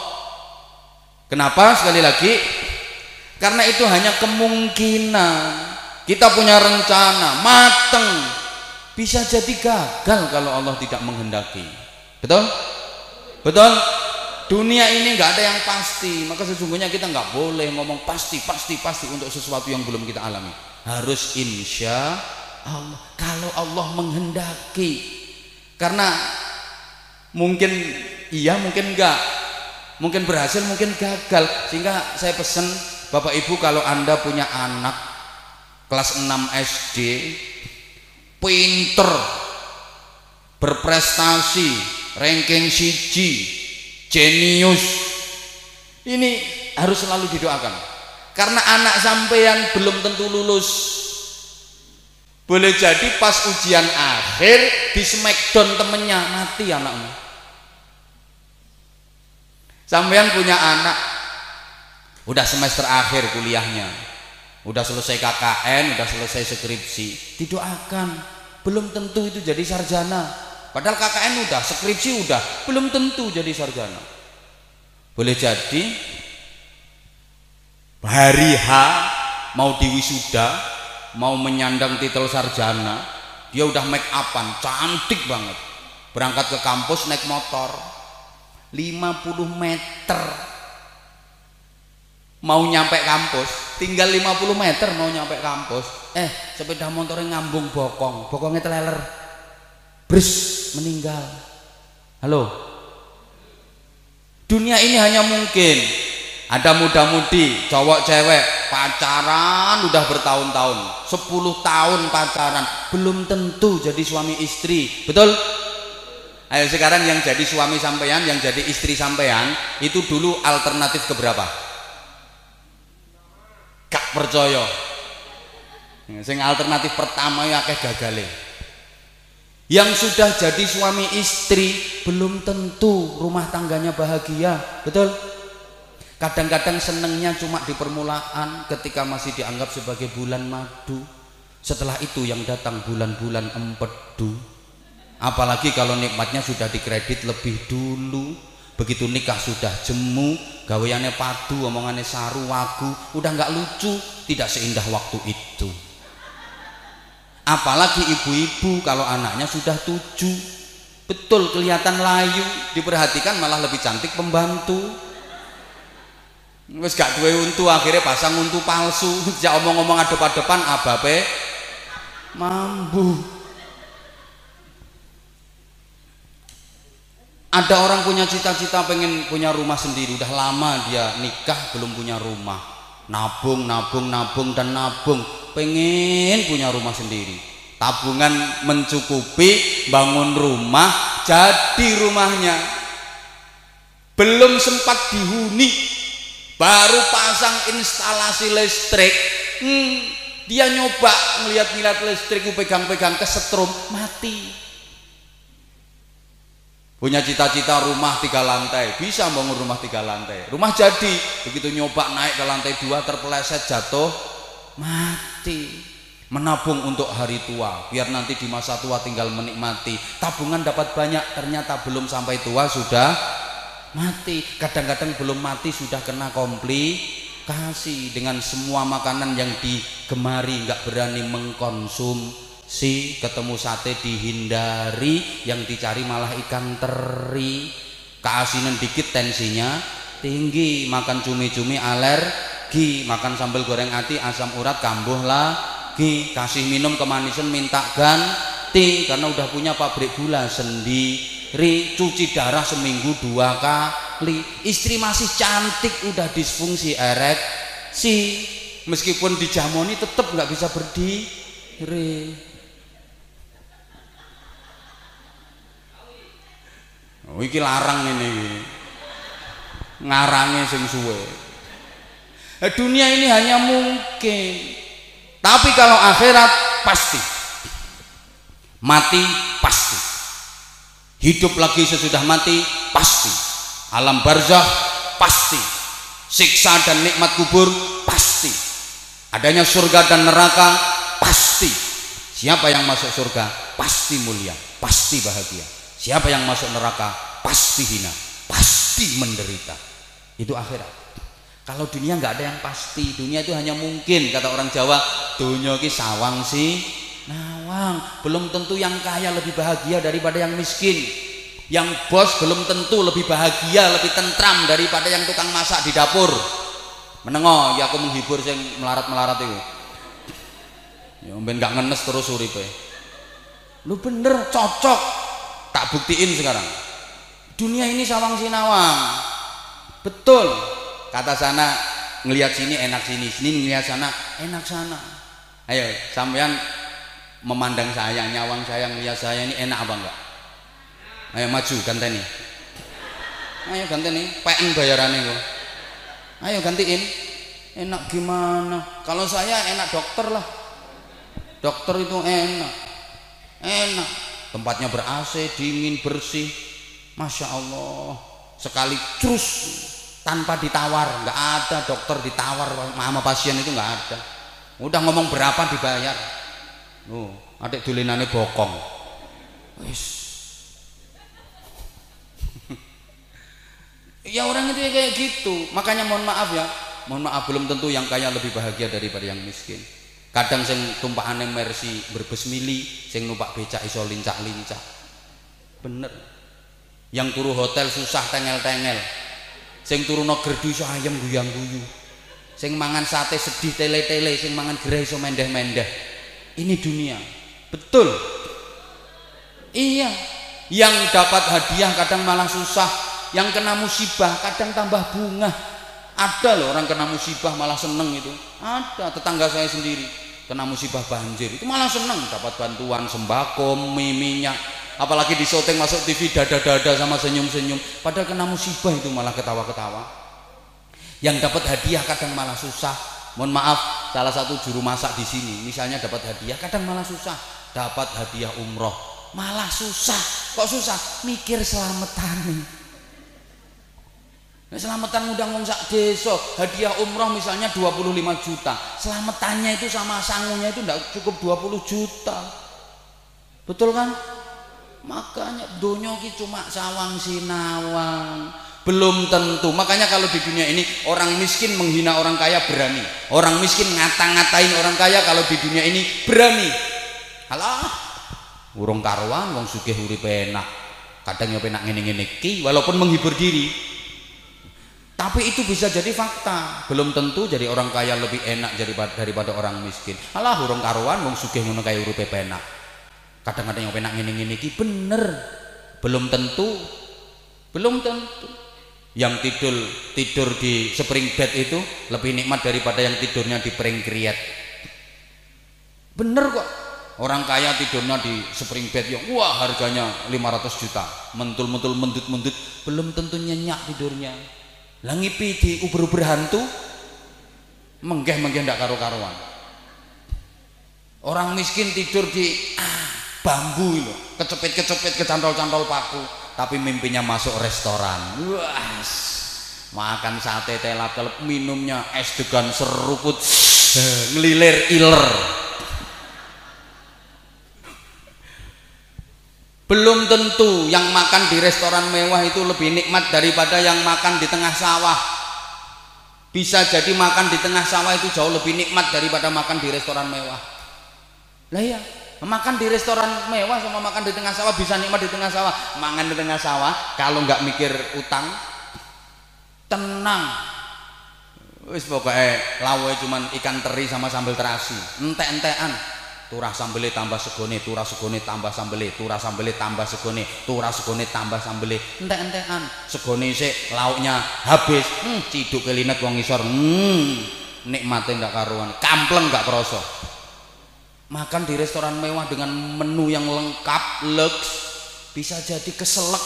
Kenapa sekali lagi? Karena itu hanya kemungkinan. Kita punya rencana mateng, bisa jadi gagal kalau Allah tidak menghendaki betul betul dunia ini nggak ada yang pasti maka sesungguhnya kita nggak boleh ngomong pasti pasti pasti untuk sesuatu yang belum kita alami. Harus insya Allah. Kalau Allah menghendaki. Karena mungkin iya mungkin enggak mungkin berhasil mungkin gagal. Sehingga saya pesan Bapak Ibu kalau anda punya anak kelas 6 SD pinter berprestasi ranking siji jenius. Ini harus selalu didoakan. Karena anak sampean belum tentu lulus. Boleh jadi pas ujian akhir di smackdown temennya mati anakmu. Sampean punya anak. Udah semester akhir kuliahnya. Udah selesai KKN udah selesai skripsi. Didoakan. Belum tentu itu jadi sarjana padahal KKN udah skripsi udah belum tentu jadi sarjana. Boleh jadi hari H mau diwisuda mau menyandang titel sarjana dia udah make upan cantik banget. Berangkat ke kampus naik motor 50 meter. Mau nyampe kampus tinggal 50 meter mau nyampe kampus. Eh sepeda motornya ngambung bokong bokongnya teleler bris meninggal. Halo. Dunia ini hanya mungkin. Ada muda-mudi cowok cewek pacaran udah bertahun-tahun. 10 tahun pacaran. Belum tentu jadi suami istri. Betul? Ayo sekarang yang jadi suami sampean yang jadi istri sampean itu dulu alternatif keberapa gak percaya. Sing alternatif pertama ya akeh gagale yang sudah jadi suami istri belum tentu rumah tangganya bahagia. Betul? Kadang-kadang senengnya cuma di permulaan ketika masih dianggap sebagai bulan madu. Setelah itu yang datang bulan-bulan empedu. Apalagi kalau nikmatnya sudah dikredit lebih dulu. Begitu nikah sudah jemu gaweannya padu omongannya saru wagu. Udah nggak lucu tidak seindah waktu itu apalagi ibu-ibu kalau anaknya sudah tujuh. Betul kelihatan layu. Diperhatikan malah lebih cantik pembantu. Wes gak duwe untu akhirnya pasang untu palsu. (laughs) Sejak omong-omong adep-adepan abape mambu. Ada orang punya cita-cita pengen punya rumah sendiri. Udah lama dia nikah belum punya rumah nabung nabung nabung dan nabung. Pengen punya rumah sendiri. Tabungan mencukupi bangun rumah jadi rumahnya. Belum sempat dihuni baru pasang instalasi listrik. Hmm, dia nyoba ngeliat-ngeliat listrik pegang-pegang kesetrum mati punya cita-cita rumah tiga lantai. Bisa bangun rumah tiga lantai. Rumah jadi. Begitu nyoba naik ke lantai dua terpeleset jatuh mati. Menabung untuk hari tua. Biar nanti di masa tua tinggal menikmati. Tabungan dapat banyak ternyata belum sampai tua sudah mati. Kadang-kadang belum mati sudah kena komplikasi. Dengan semua makanan yang digemari nggak berani mengkonsum si ketemu sate dihindari yang dicari malah ikan teri. Keasinan dikit tensinya tinggi makan cumi-cumi alergi makan sambal goreng ati asam urat kambuh lagi. Kasih minum kemanisan minta ganti karena udah punya pabrik gula sendiri. Cuci darah seminggu dua kali. Li istri masih cantik udah disfungsi erek si. Meskipun dijamoni tetap nggak bisa berdiri oh iki larang ini. Ngarange sing suwe. Eh, dunia ini hanya mungkin. Tapi kalau akhirat pasti. Mati pasti. Hidup lagi sesudah mati pasti. Alam barzah pasti. Siksa dan nikmat kubur pasti. Adanya surga dan neraka pasti. Siapa yang masuk surga? Pasti mulia pasti bahagia siapa yang masuk neraka pasti hina pasti menderita itu akhirat kalau dunia nggak ada yang pasti dunia itu hanya mungkin kata orang Jawa dunia ki sawang sih Nawang, belum tentu yang kaya lebih bahagia daripada yang miskin. Yang bos belum tentu lebih bahagia, lebih tentram daripada yang tukang masak di dapur. Menengok, ya aku menghibur yang melarat-melarat itu. Ya ben gak ngenes terus uripe. Lu bener cocok. Tak buktiin sekarang. Dunia ini sawang sinawang. Betul. Kata sana ngelihat sini enak sini, sini ngelihat sana enak sana. Ayo, sampean memandang saya, nyawang saya, melihat saya ini enak apa enggak? Ayo maju ganteni. Ayo ganteni, PN bayarannya kok. Ayo gantiin. Enak gimana? Kalau saya enak dokter lah. Dokter itu enak. Enak. Tempatnya ber AC, dingin, bersih. Masya Allah. Sekali terus tanpa ditawar, nggak ada dokter ditawar sama pasien itu nggak ada. Udah ngomong berapa dibayar Oh, adik dolenane bokong. Wis. (laughs) ya orang itu ya kayak gitu. Makanya mohon maaf ya. Mohon maaf belum tentu yang kaya lebih bahagia daripada yang miskin. Kadang sing tumpakane mercy berbesmili, sing numpak becak iso lincak-lincak. Bener. Yang turu hotel susah tengel-tengel. Sing turu no gerdu iso ayam guyang-guyu. Sing mangan sate sedih tele-tele, sing mangan gereh iso mendeh-mendeh ini dunia betul iya yang dapat hadiah kadang malah susah yang kena musibah kadang tambah bunga ada loh orang kena musibah malah seneng itu ada tetangga saya sendiri kena musibah banjir. Itu malah seneng dapat bantuan sembako mie minyak. Apalagi di syuting masuk TV dada-dada sama senyum-senyum. Padahal kena musibah itu malah ketawa-ketawa. Yang dapat hadiah kadang malah susah. Mohon maaf salah satu juru masak di sini misalnya dapat hadiah kadang malah susah. Dapat hadiah umroh malah susah. Kok susah? Mikir selamatan. nih Nah, selamatan udah ngomong sak desa, hadiah umroh misalnya 25 juta. Selamatannya itu sama sangunya itu enggak cukup 20 juta. Betul kan? Makanya donyoki cuma sawang sinawang belum tentu makanya kalau di dunia ini orang miskin menghina orang kaya berani orang miskin ngata-ngatain orang kaya kalau di dunia ini berani halah urung karuan wong sugih urip enak kadang ya penak ngene-ngene ki walaupun menghibur diri tapi itu bisa jadi fakta. Belum tentu jadi orang kaya lebih enak daripada, daripada orang miskin. Halah urung karuan wong sugih ngono kaya uripe penak. Kadang-kadang yang penak ngene-ngene ki bener. Belum tentu. Belum tentu. Yang tidur tidur di spring bed itu lebih nikmat daripada yang tidurnya di pring kriet. Bener kok. Orang kaya tidurnya di spring bed ya wah harganya 500 juta. Mentul-mentul mendut-mendut. Belum tentu nyenyak tidurnya langipi di uber-uber hantu menggeh-menggeh ndak karu-karuan orang miskin tidur di ah, bambu loh kecepit-kecepit kecantol-cantol paku tapi mimpinya masuk restoran. Wah makan sate telap telap minumnya es degan seruput (sniffs) ngelilir iler belum tentu yang makan di restoran mewah itu lebih nikmat daripada yang makan di tengah sawah. Bisa jadi makan di tengah sawah itu jauh lebih nikmat daripada makan di restoran mewah. Lah ya makan di restoran mewah sama makan di tengah sawah bisa nikmat di tengah sawah. Makan di tengah sawah kalau nggak mikir utang tenang. Wis pokoknya lawe cuman ikan teri sama sambal terasi ente-entean turah sambele tambah segone turah segone tambah sambele turah sambele tambah segone turah segone tambah sambele. Entek-entekan segone sik lauknya habis. Hmm, ciduk kelinet wong ngisor hmm, nikmatnya nggak karuan. Kampleng nggak kerosok makan di restoran mewah dengan menu yang lengkap lux bisa jadi keselak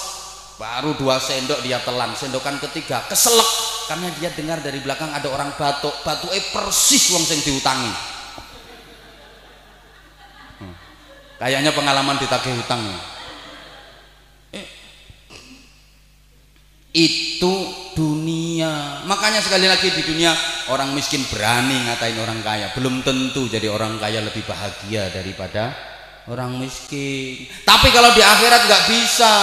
baru dua sendok dia telan. Sendokan ketiga keselak karena dia dengar dari belakang ada orang batuk. Batuk eh persis wong sing diutangi kayaknya pengalaman ditagih hutang. Eh, itu dunia. Makanya sekali lagi di dunia orang miskin berani ngatain orang kaya. Belum tentu jadi orang kaya lebih bahagia daripada orang miskin. Tapi kalau di akhirat nggak bisa.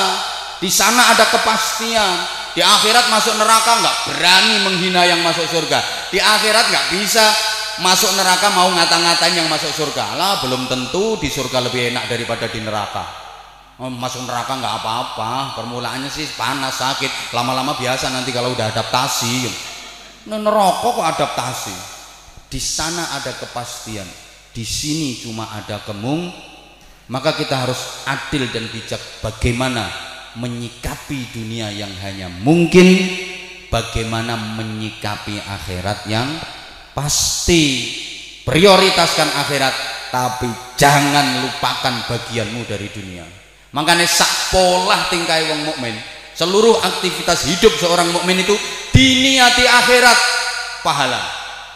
Di sana ada kepastian. Di akhirat masuk neraka nggak berani menghina yang masuk surga. Di akhirat nggak bisa masuk neraka mau ngata-ngatain yang masuk surga. Lah belum tentu di surga lebih enak daripada di neraka. Oh, masuk neraka nggak apa-apa. Permulaannya sih panas sakit. Lama-lama biasa nanti kalau udah adaptasi. Neraka kok adaptasi? Di sana ada kepastian. Di sini cuma ada kemung. Maka kita harus adil dan bijak bagaimana menyikapi dunia yang hanya mungkin bagaimana menyikapi akhirat yang pasti prioritaskan akhirat tapi jangan lupakan bagianmu dari dunia. Makanya sak tingkai wong mukmin seluruh aktivitas hidup seorang mukmin itu diniati akhirat pahala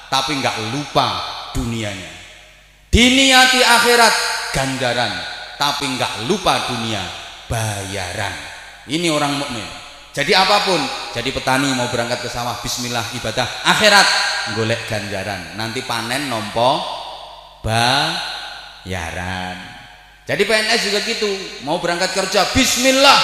tapi nggak lupa dunianya. Diniati akhirat ganjaran tapi nggak lupa dunia bayaran. Ini orang mukmin jadi apa pun jadi petani mau berangkat ke sawah bismillah ibadah akhirat golek ganjaran. Nanti panen nompo bayaran. Jadi PNS juga gitu mau berangkat kerja bismillah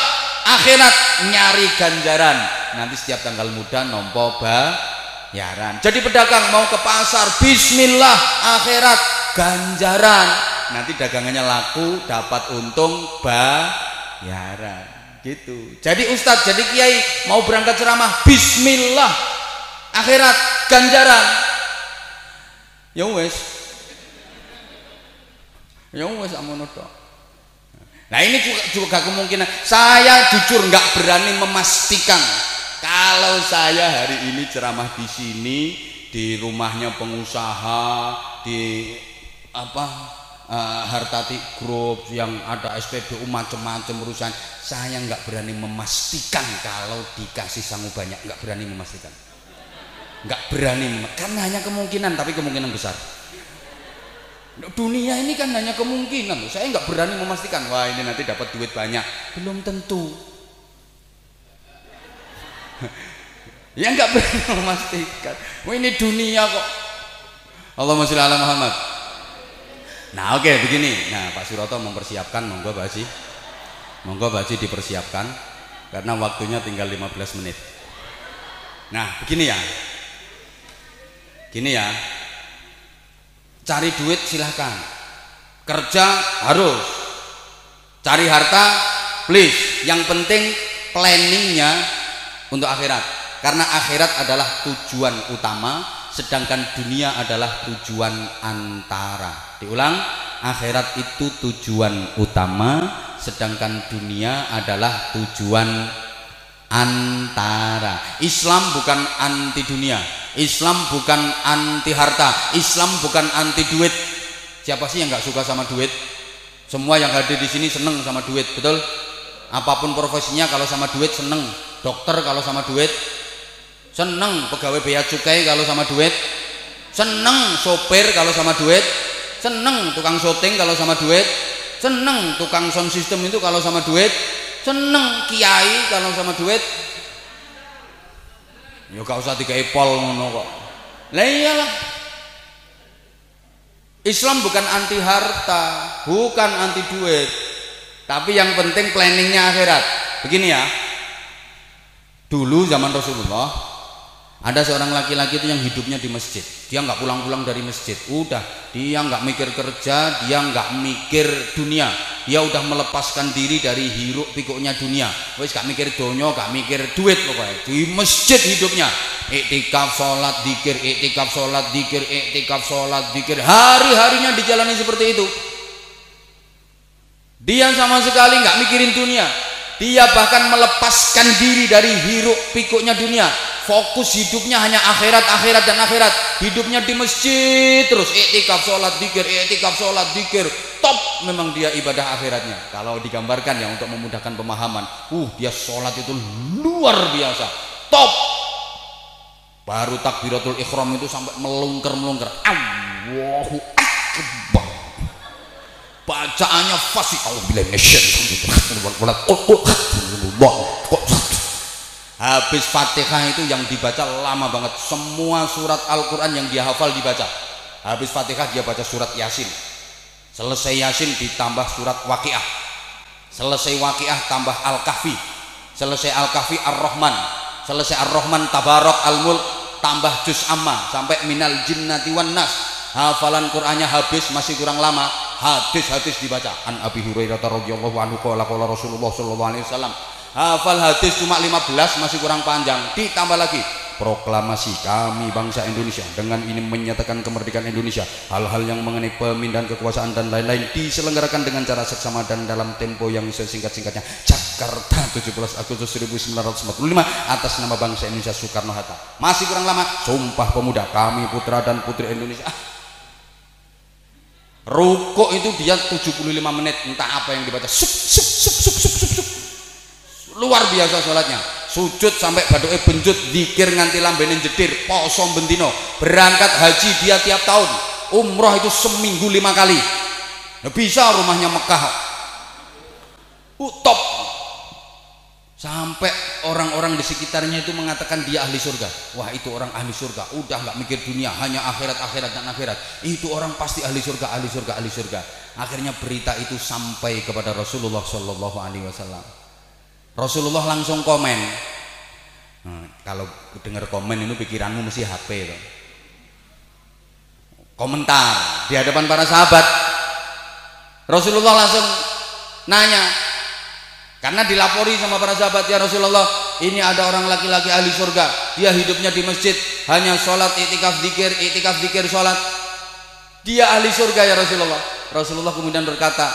akhirat nyari ganjaran. Nanti setiap tanggal muda nompo bayaran. Jadi pedagang mau ke pasar bismillah akhirat ganjaran. Nanti dagangannya laku dapat untung bayaran gitu. Jadi ustadz jadi kiai mau berangkat ceramah bismillah. Akhirat ganjaran. Ya wes ya wes nah ini juga, juga kemungkinan. Saya jujur nggak berani memastikan kalau saya hari ini ceramah di sini di rumahnya pengusaha di apa uh, Hartati Group yang ada SPBU macam-macam urusan. Saya nggak berani memastikan kalau dikasih sangu banyak. Nggak berani memastikan. Nggak berani. Karena hanya kemungkinan tapi kemungkinan besar. Dunia ini kan hanya kemungkinan. Saya nggak berani memastikan wah ini nanti dapat duit banyak. Belum tentu. (laughs) Ya nggak berani (laughs) memastikan. Wah ini dunia kok. Allahumma sholli ala Muhammad nah oke okay, begini. Nah Pak Suroto mempersiapkan monggo Haji. Monggo Haji dipersiapkan karena waktunya tinggal 15 menit. Nah begini ya. Gini ya. Cari duit silahkan. Kerja harus. Cari harta please. Yang penting planningnya untuk akhirat. Karena akhirat adalah tujuan utama sedangkan dunia adalah tujuan antara diulang akhirat itu tujuan utama sedangkan dunia adalah tujuan antara. Islam bukan anti dunia Islam bukan anti harta Islam bukan anti duit. Siapa sih yang nggak suka sama duit? Semua yang hadir di sini seneng sama duit betul? Apa pun profesinya kalau sama duit seneng. Dokter kalau sama duit seneng. Pegawai bea cukai kalau sama duit seneng. Sopir kalau sama duit seneng tukang syuting kalau sama duit. Seneng tukang sound system itu kalau sama duit. Seneng kiai kalau sama duit. Ya gak usah tiga pol ngono kok. Lah iyalah. Islam bukan anti harta bukan anti duit. Tapi yang penting planningnya akhirat. Begini ya. Dulu zaman Rasulullah ada seorang laki-laki itu yang hidupnya di masjid. Dia nggak pulang-pulang dari masjid. Udah dia nggak mikir kerja dia nggak mikir dunia. Dia udah melepaskan diri dari hiruk pikuknya dunia. Wes gak mikir donyo gak mikir duit pokoknya. Di masjid hidupnya. Iktikaf sholat dikir iktikaf sholat dikir iktikaf sholat dikir. Hari-harinya dijalani seperti itu. Dia sama sekali nggak mikirin dunia dia bahkan melepaskan diri dari hiruk pikuknya dunia. Fokus hidupnya hanya akhirat akhirat dan akhirat. Hidupnya di masjid terus. Iktikaf sholat dikir iktikaf sholat dikir. Top memang dia ibadah akhiratnya. Kalau digambarkan ya untuk memudahkan pemahaman. Uh dia sholat itu luar biasa. Top. Baru takbiratul ikhram itu sampai melungker melungker Allahu Akbar bacaannya fasih Allah bilang habis fatihah itu yang dibaca lama banget. Semua surat Al-Quran yang dia hafal dibaca. Habis fatihah dia baca surat yasin. Selesai yasin ditambah surat waqiah. Selesai waqiah tambah al-kahfi. Selesai al-kahfi ar-rahman. Selesai ar-rahman tabarok al-mulk tambah juz amma. Sampai minal jinnati wan nas hafalan Qur'annya habis masih kurang lama hadis-hadis dibaca. An Abi Hurairah radhiyallahu anhu qala qala Rasulullah sallallahu alaihi wasallam hafal hadis cuma 15 masih kurang panjang. Ditambah lagi proklamasi kami bangsa Indonesia dengan ini menyatakan kemerdekaan Indonesia. Hal-hal yang mengenai pemindahan kekuasaan dan lain-lain diselenggarakan dengan cara seksama dan dalam tempo yang sesingkat-singkatnya. Jakarta 17 Agustus 1945 atas nama bangsa Indonesia Soekarno-Hatta. Masih kurang lama sumpah pemuda kami putra dan putri Indonesia. Ah, Ruko itu dia 75 menit entah apa yang dibaca. Sup sup sup sup sup sup, sup. luar biasa sholatnya. Sujud sampai badoke benjut zikir nganti lambene jedir poso bentino berangkat haji dia tiap tahun. Umroh itu seminggu lima kali. Nah, bisa rumahnya Mekah. Uh, top sampai orang-orang di sekitarnya itu mengatakan dia ahli surga. Wah itu orang ahli surga. Udah nggak mikir dunia hanya akhirat akhirat dan akhirat. Itu orang pasti ahli surga ahli surga ahli surga. Akhirnya berita itu sampai kepada Rasulullah Shallallahu Alaihi Wasallam. Rasulullah langsung komen. Nah, kalau dengar komen itu pikiranmu mesti HP itu. Komentar di hadapan para sahabat. Rasulullah langsung nanya karena dilapori sama para sahabat ya Rasulullah, ini ada orang laki-laki ahli surga. Dia hidupnya di masjid, hanya sholat, itikaf dikir, itikaf dikir sholat. Dia ahli surga ya Rasulullah. Rasulullah kemudian berkata,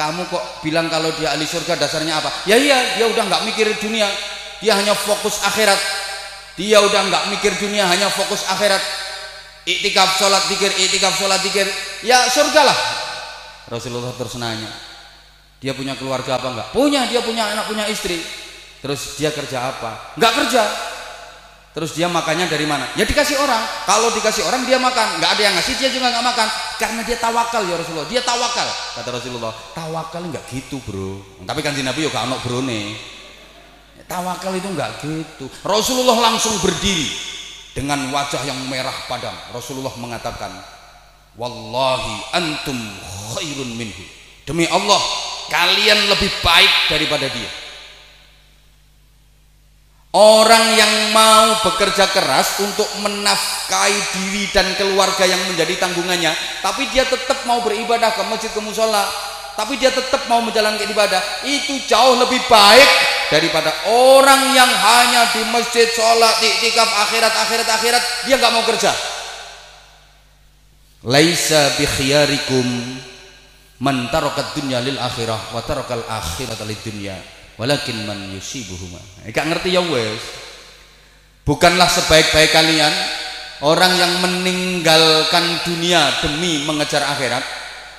kamu kok bilang kalau dia ahli surga dasarnya apa? Ya iya, dia udah nggak mikir dunia, dia hanya fokus akhirat. Dia udah nggak mikir dunia, hanya fokus akhirat. Itikaf sholat dikir, itikaf sholat dikir, ya surga lah. Rasulullah terus dia punya keluarga apa enggak? Punya, dia punya anak, punya istri. Terus dia kerja apa? Enggak kerja. Terus dia makannya dari mana? Ya dikasih orang. Kalau dikasih orang dia makan. Enggak ada yang ngasih dia juga enggak makan. Karena dia tawakal ya Rasulullah. Dia tawakal. Kata Rasulullah, tawakal enggak gitu bro. Tapi kan Nabi juga anak bro nih. Tawakal itu enggak gitu. Rasulullah langsung berdiri dengan wajah yang merah padam. Rasulullah mengatakan, Wallahi antum khairun minhu. Demi Allah, kalian lebih baik daripada dia. Orang yang mau bekerja keras untuk menafkahi diri dan keluarga yang menjadi tanggungannya tapi dia tetap mau beribadah ke masjid ke musola tapi dia tetap mau menjalankan ibadah itu jauh lebih baik daripada orang yang hanya di masjid sholat iktikaf akhirat akhirat akhirat dia nggak mau kerja. Laisa bi khiyarikum man tarakat dunya lil akhirah wa tarakal akhirata lid dunya walakin man yusibuhuma. Eh, gak ngerti ya wes. Bukanlah sebaik-baik kalian orang yang meninggalkan dunia demi mengejar akhirat.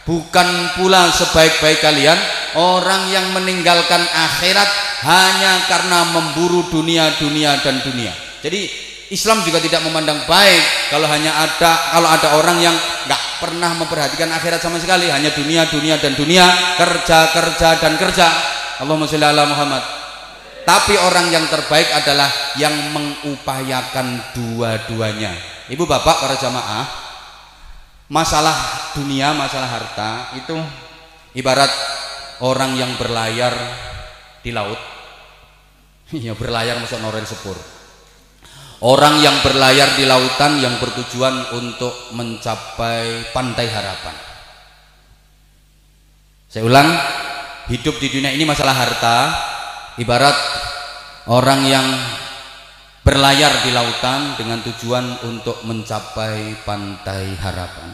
Bukan pula sebaik-baik kalian orang yang meninggalkan akhirat hanya karena memburu dunia dunia dan dunia. Jadi Islam juga tidak memandang baik kalau hanya ada kalau ada orang yang nggak pernah memperhatikan akhirat sama sekali. Hanya dunia dunia dan dunia kerja kerja dan kerja. Allahumma sholli ala Muhammad. Tapi orang yang terbaik adalah yang mengupayakan dua-duanya. Ibu bapak para jamaah masalah dunia masalah harta itu ibarat orang yang berlayar di laut. (laughs) Ya berlayar masuk norel sepur orang yang berlayar di lautan yang bertujuan untuk mencapai pantai harapan. Saya ulang hidup di dunia ini masalah harta. Ibarat orang yang berlayar di lautan dengan tujuan untuk mencapai pantai harapan.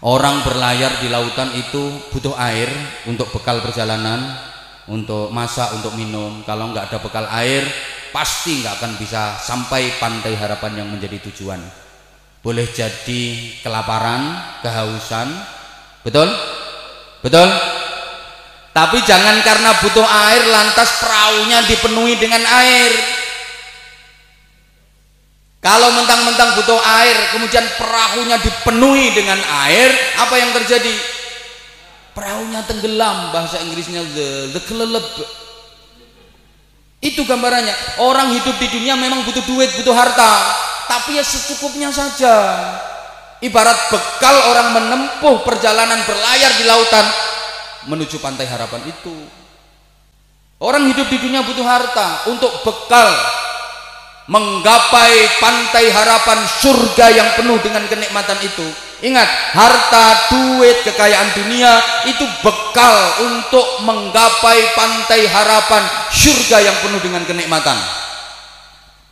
Orang berlayar di lautan itu butuh air untuk bekal perjalanan untuk masak untuk minum. Kalau nggak ada bekal air pasti nggak akan bisa sampai pantai harapan yang menjadi tujuan. Boleh jadi kelaparan kehausan. Betul? Betul? Tapi jangan karena butuh air lantas perahunya dipenuhi dengan air. Kalau mentang-mentang butuh air kemudian perahunya dipenuhi dengan air apa yang terjadi? Perahunya tenggelam bahasa Inggrisnya the, the kelelep itu gambarannya. Orang hidup di dunia memang butuh duit butuh harta. Tapi ya secukupnya saja. Ibarat bekal orang menempuh perjalanan berlayar di lautan menuju pantai harapan itu. Orang hidup di dunia butuh harta untuk bekal menggapai pantai harapan surga yang penuh dengan kenikmatan itu ingat harta duit kekayaan dunia itu bekal untuk menggapai pantai harapan surga yang penuh dengan kenikmatan.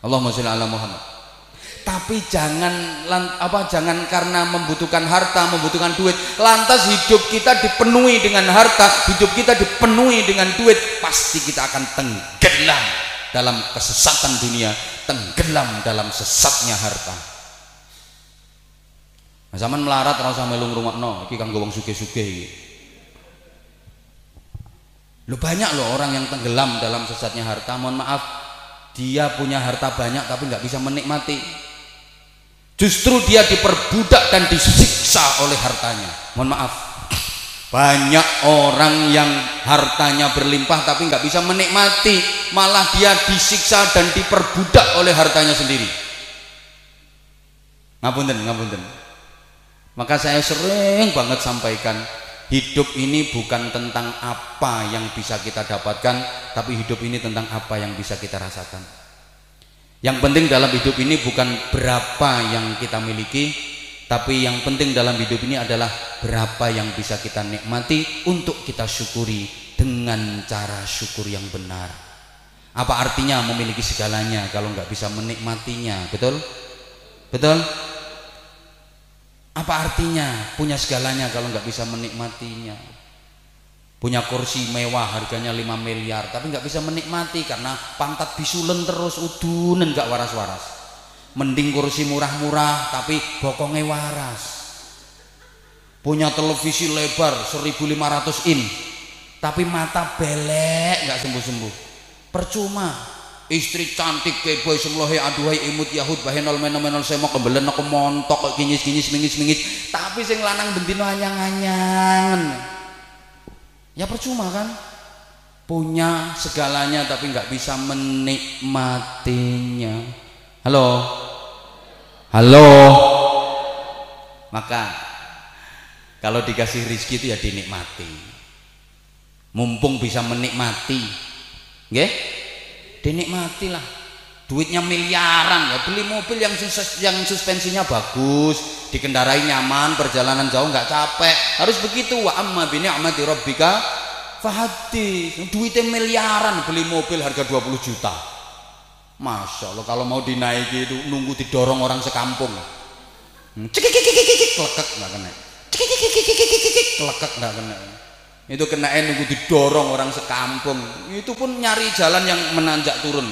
Allahumma sholli ala Muhammad. Tapi jangan apa jangan karena membutuhkan harta membutuhkan duit. Lantas hidup kita dipenuhi dengan harta hidup kita dipenuhi dengan duit pasti kita akan tenggelam dalam kesesatan dunia tenggelam dalam sesatnya harta nah, zaman melarat rasa melung rumah no iki kanggo wong suge-suge iki Lu banyak loh orang yang tenggelam dalam sesatnya harta mohon maaf dia punya harta banyak tapi nggak bisa menikmati Justru dia diperbudak dan disiksa oleh hartanya. Mohon maaf. Banyak orang yang hartanya berlimpah tapi nggak bisa menikmati, malah dia disiksa dan diperbudak oleh hartanya sendiri. Ngapunten, ngapunten. Maka saya sering banget sampaikan, hidup ini bukan tentang apa yang bisa kita dapatkan, tapi hidup ini tentang apa yang bisa kita rasakan. Yang penting dalam hidup ini bukan berapa yang kita miliki, tapi yang penting dalam hidup ini adalah berapa yang bisa kita nikmati untuk kita syukuri dengan cara syukur yang benar. Apa artinya memiliki segalanya kalau nggak bisa menikmatinya? Betul? Betul? Apa artinya punya segalanya kalau nggak bisa menikmatinya? punya kursi mewah harganya 5 miliar tapi nggak bisa menikmati karena pantat bisulen terus udunen nggak waras-waras. Mending kursi murah-murah tapi bokongnya waras. Punya televisi lebar 1500 in tapi mata belek nggak sembuh-sembuh. Percuma istri cantik kayak boy semlohe aduhai imut yahud bahenol menol semok kembelen aku montok kinyis kinyis mingis mingis tapi sing lanang bentino anyang-anyang ya percuma kan? Punya segalanya tapi nggak bisa menikmatinya. Halo? Halo? Maka kalau dikasih rizki itu ya dinikmati. Mumpung bisa menikmati. Nggih dinikmatilah. Duitnya miliaran. Ya beli mobil yang sus yang suspensinya bagus dikendarai nyaman perjalanan jauh nggak capek. Harus begitu. Wa amma bi ni'mati rabbika fahadis duitnya miliaran beli mobil harga 20 juta. Masya Allah kalau mau dinaiki itu nunggu didorong orang sekampung. Cekik klekek nggak kena. Cekik klekek nggak kena itu kena nunggu didorong orang sekampung. Itu pun nyari jalan yang menanjak turun.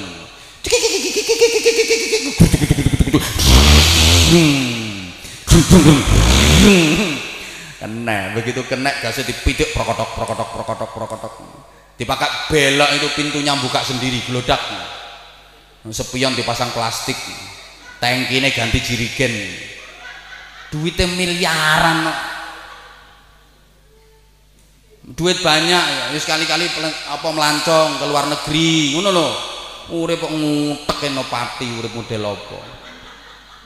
Kena begitu kena gasnya dipitik prokotok prokotok prokotok prokotok. Dipakai belok itu pintunya buka sendiri gelodak. Sepion dipasang plastik. Tangkinya ganti jirigen. Duitnya miliaran duit banyak ya sekali-kali apa melancong ke luar negeri ngono loh urip kok ngutek pati urip model apa?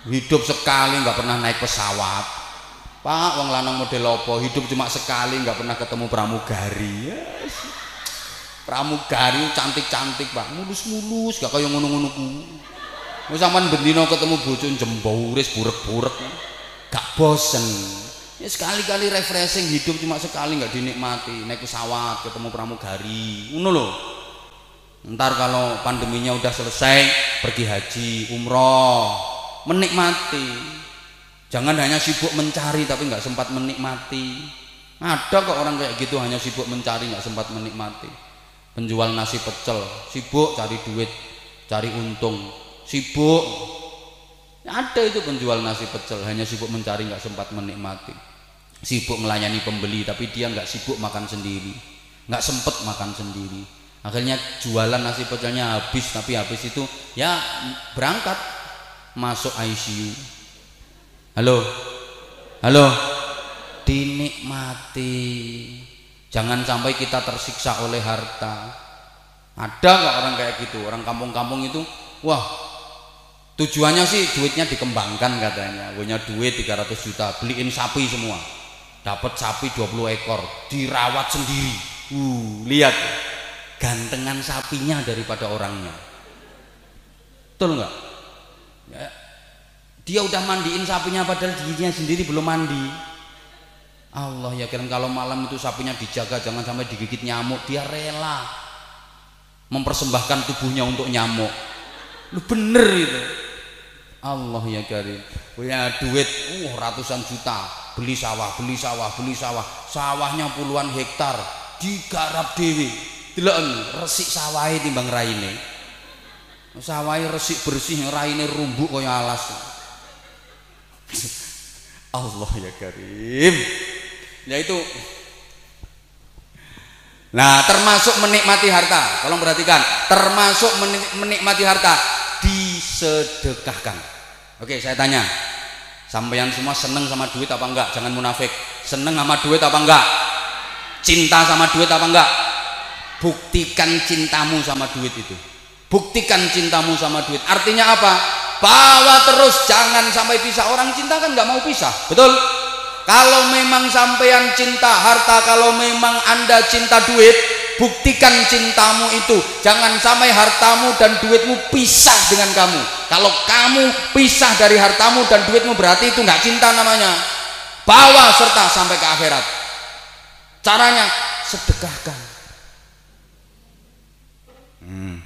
Hidup sekali nggak pernah naik pesawat. Pak wong lanang model apa? Hidup cuma sekali nggak pernah ketemu pramugari. Yes. pramugari cantik-cantik pak. Mulus-mulus gak kayak ngono-ngono ku wis sampean bendino ketemu bojo jembauris burek-burek. Gak bosen ya sekali-kali refreshing hidup cuma sekali nggak dinikmati naik pesawat ketemu pramugari ngono loh ntar kalau pandeminya udah selesai pergi haji umroh menikmati Jangan hanya sibuk mencari tapi nggak sempat menikmati. Ada kok orang kayak gitu hanya sibuk mencari nggak sempat menikmati. Penjual nasi pecel, sibuk cari duit, cari untung, sibuk. Ada itu penjual nasi pecel hanya sibuk mencari nggak sempat menikmati. Sibuk melayani pembeli tapi dia nggak sibuk makan sendiri, nggak sempet makan sendiri. Akhirnya jualan nasi pecelnya habis tapi habis itu ya berangkat masuk ICU Halo. Halo. Dinikmati. Jangan sampai kita tersiksa oleh harta. Ada nggak orang kayak gitu? Orang kampung-kampung itu, wah, tujuannya sih duitnya dikembangkan katanya. Punya duit 300 juta, beliin sapi semua. Dapat sapi 20 ekor, dirawat sendiri. Uh, lihat gantengan sapinya daripada orangnya. Betul nggak? Ya, dia udah mandiin sapinya padahal dirinya sendiri belum mandi. Allah ya kira kalau malam itu sapinya dijaga jangan sampai digigit nyamuk, dia rela mempersembahkan tubuhnya untuk nyamuk. Lu bener itu. Allah ya karim. Punya duit uh ratusan juta. Beli sawah beli sawah beli sawah. Sawahnya puluhan hektar. Digarap dewi. Delok resik sawahe timbang raine. Sawahe resik bersih raine rumbuk kaya alas. (laughs) Allah ya Karim. Yaitu nah termasuk menikmati harta. Tolong perhatikan. Termasuk menikmati harta disedekahkan oke saya tanya sampeyan semua seneng sama duit apa enggak? Jangan munafik. Seneng sama duit apa enggak? Cinta sama duit apa enggak? Buktikan cintamu sama duit itu. Buktikan cintamu sama duit. Artinya apa? Bawa terus jangan sampai pisah orang cinta kan nggak mau pisah betul? Kalau memang sampean cinta harta kalau memang anda cinta duit buktikan cintamu itu jangan sampai hartamu dan duitmu pisah dengan kamu kalau kamu pisah dari hartamu dan duitmu berarti itu nggak cinta namanya bawa serta sampai ke akhirat caranya sedekahkan hmm.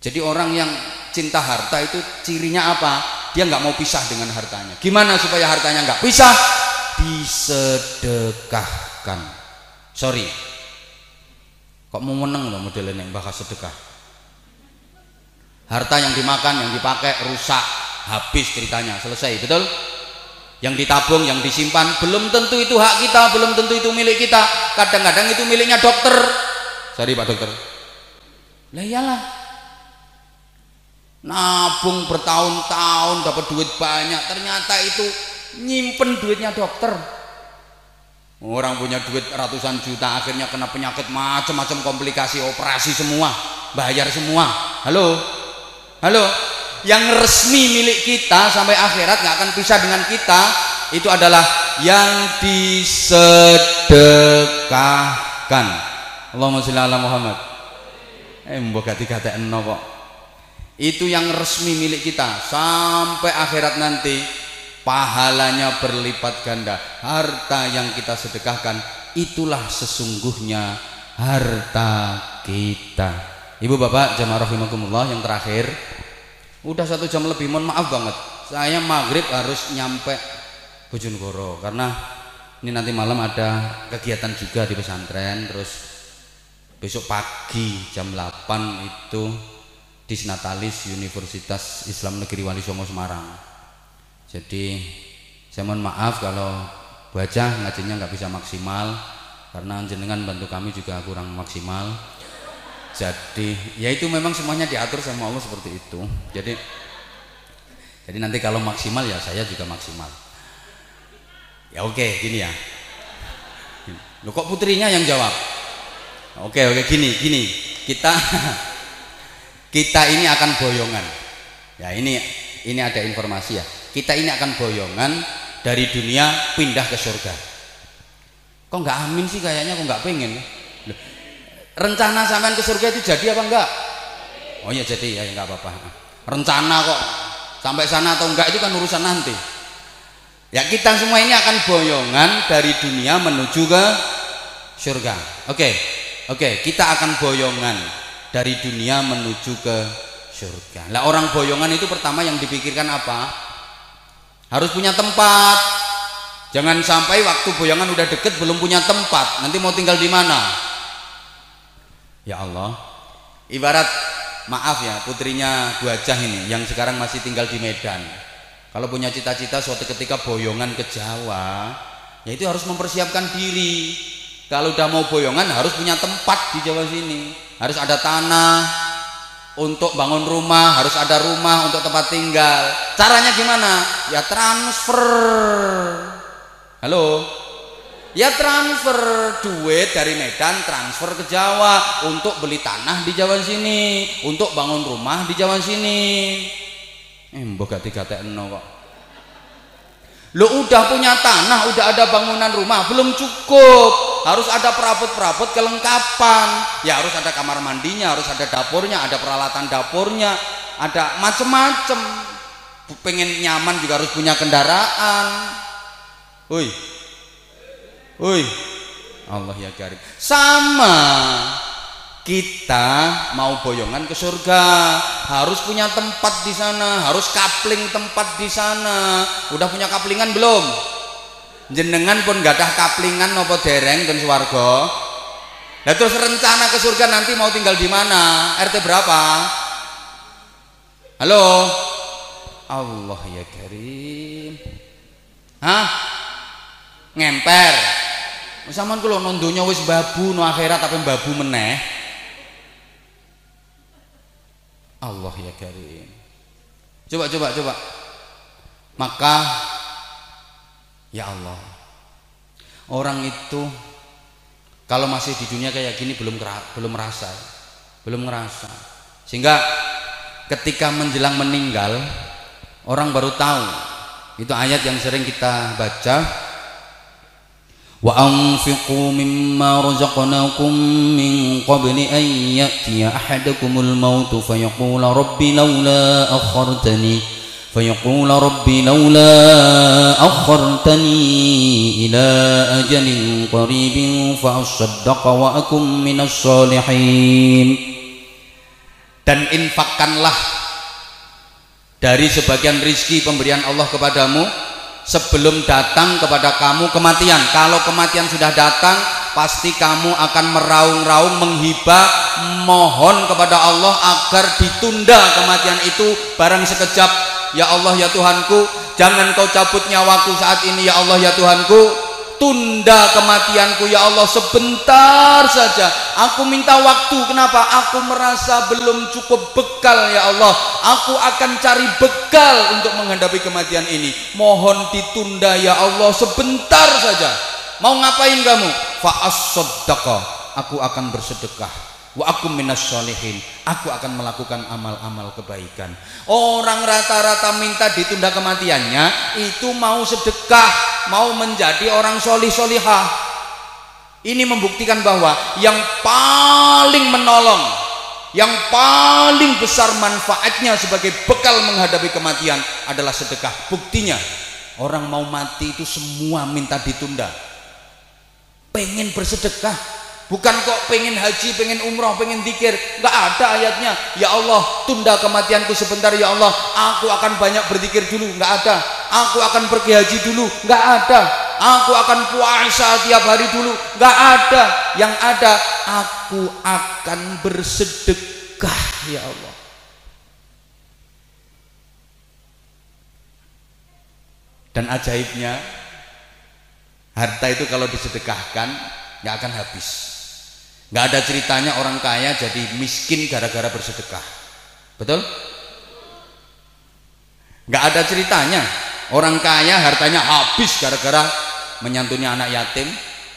jadi orang yang cinta harta itu cirinya apa? Dia nggak mau pisah dengan hartanya. Gimana supaya hartanya nggak pisah? Disedekahkan. Sorry. Kok mau menang loh modelnya yang bahas sedekah? Harta yang dimakan, yang dipakai rusak, habis ceritanya, selesai, betul? Yang ditabung, yang disimpan, belum tentu itu hak kita, belum tentu itu milik kita. Kadang-kadang itu miliknya dokter. Sorry Pak Dokter. Lah iyalah, nabung bertahun-tahun dapat duit banyak ternyata itu nyimpen duitnya dokter orang punya duit ratusan juta akhirnya kena penyakit macam-macam komplikasi operasi semua bayar semua. Halo? Halo? Yang resmi milik kita sampai akhirat nggak akan pisah dengan kita itu adalah yang disedekahkan. Allahumma sholli ala Muhammad. Eh mbok gak kok. Itu yang resmi milik kita. Sampai akhirat nanti pahalanya berlipat ganda. Harta yang kita sedekahkan itulah sesungguhnya harta kita. Ibu bapak jamaah rahimakumullah yang terakhir. Udah satu jam lebih mohon maaf banget. Saya maghrib harus nyampe Bojonegoro karena ini nanti malam ada kegiatan juga di pesantren. Terus besok pagi jam 8 itu Disnatalis Universitas Islam Negeri Wali Songo Semarang jadi saya mohon maaf kalau baca ngajinya nggak bisa maksimal karena jenengan bantu kami juga kurang maksimal. Jadi ya itu memang semuanya diatur sama Allah seperti itu. Jadi jadi nanti kalau maksimal ya saya juga maksimal. Ya oke gini ya. Lo kok putrinya yang jawab? Oke oke gini gini. Kita (laughs) kita ini akan boyongan. Ya ini ini ada informasi ya kita ini akan boyongan dari dunia pindah ke surga. Kok nggak amin sih kayaknya? Kok nggak pengen? Rencana sampean ke surga itu jadi apa enggak oh ya jadi. Ya nggak apa-apa. Rencana kok. Sampai sana atau enggak itu kan urusan nanti. Ya kita semua ini akan boyongan dari dunia menuju ke surga. Oke oke. Kita akan boyongan dari dunia menuju ke surga. Lah orang boyongan itu pertama yang dipikirkan apa? Harus punya tempat. Jangan sampai waktu boyangan udah deket belum punya tempat. Nanti mau tinggal di mana? Ya Allah. Ibarat maaf ya putrinya Bu Hajah ini yang sekarang masih tinggal di Medan. Kalau punya cita-cita suatu ketika boyongan ke Jawa ya itu harus mempersiapkan diri. Kalau udah mau boyongan harus punya tempat di Jawa sini. Harus ada tanah untuk bangun rumah harus ada rumah untuk tempat tinggal. Caranya gimana? Ya transfer. Halo? Ya transfer. Duit dari Medan transfer ke Jawa. Untuk beli tanah di Jawa sini. Untuk bangun rumah di Jawa sini. Eh mbok gak tiga kok. Lo udah punya tanah udah ada bangunan rumah belum cukup harus ada perabot-perabot kelengkapan. Ya harus ada kamar mandinya harus ada dapurnya ada peralatan dapurnya ada macem-macem. Pengen nyaman juga harus punya kendaraan. Woi. Woi. Allah ya karim. Sama kita mau boyongan ke surga. Harus punya tempat di sana harus kapling tempat di sana. Udah punya kaplingan belum jenengan pun gak ada kaplingan nopo dereng dan swarga Nah terus rencana ke surga nanti mau tinggal di mana? RT berapa? Halo? Allah ya karim. Hah? Ngemper. Saman kula nondonya wis babu no akhirat tapi babu meneh. Allah ya karim. Coba coba coba. Maka Ya Allah. Orang itu kalau masih di dunia kayak gini belum belum merasa, belum ngerasa. Sehingga ketika menjelang meninggal orang baru tahu. Itu ayat yang sering kita baca wa anfiqu mimma razaqnakum min qabli an ya'tiya ahadakumul maut fayaqula rabbi laula akhartani فيقول ربي لولا أخرتني إلى أجل قريب فأصدق وأكن من الصالحين dan infakkanlah dari sebagian rizki pemberian Allah kepadamu sebelum datang kepada kamu kematian kalau kematian sudah datang pasti kamu akan meraung-raung menghibah mohon kepada Allah agar ditunda kematian itu barang sekejap Ya Allah ya Tuhanku jangan kau cabut nyawaku saat ini ya Allah ya Tuhanku. Tunda kematianku ya Allah sebentar saja. Aku minta waktu kenapa? Aku merasa belum cukup bekal ya Allah. Aku akan cari bekal untuk menghadapi kematian ini. Mohon ditunda ya Allah sebentar saja. Mau ngapain kamu? Fa'as aku akan bersedekah wa aku minas sholihin. Aku akan melakukan amal-amal kebaikan. Orang rata-rata minta ditunda kematiannya itu mau sedekah mau menjadi orang solih solihah ini membuktikan bahwa yang paling menolong yang paling besar manfaatnya sebagai bekal menghadapi kematian adalah sedekah. Buktinya orang mau mati itu semua minta ditunda. Pengen bersedekah Bukan kok pengen haji, pengen umroh, pengen dikir. Enggak ada ayatnya. Ya Allah, tunda kematianku sebentar ya Allah. Aku akan banyak berzikir dulu. Enggak ada. Aku akan pergi haji dulu. Enggak ada. Aku akan puasa tiap hari dulu. Enggak ada. Yang ada, aku akan bersedekah ya Allah. Dan ajaibnya, harta itu kalau disedekahkan nggak akan habis nggak ada ceritanya orang kaya jadi miskin gara-gara bersedekah. Betul? Nggak ada ceritanya. Orang kaya hartanya habis gara-gara menyantuni anak yatim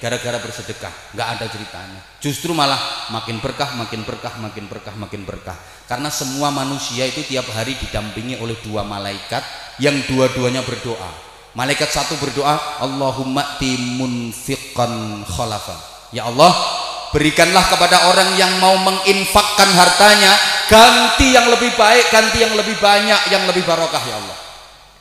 gara-gara bersedekah. Nggak ada ceritanya. Justru malah makin berkah makin berkah makin berkah makin berkah. Karena semua manusia itu tiap hari didampingi oleh dua malaikat yang dua-duanya berdoa. Malaikat satu berdoa Allahumma timunfiqan khalafa. Ya Allah berikanlah kepada orang yang mau menginfakkan hartanya ganti yang lebih baik ganti yang lebih banyak yang lebih barokah ya Allah.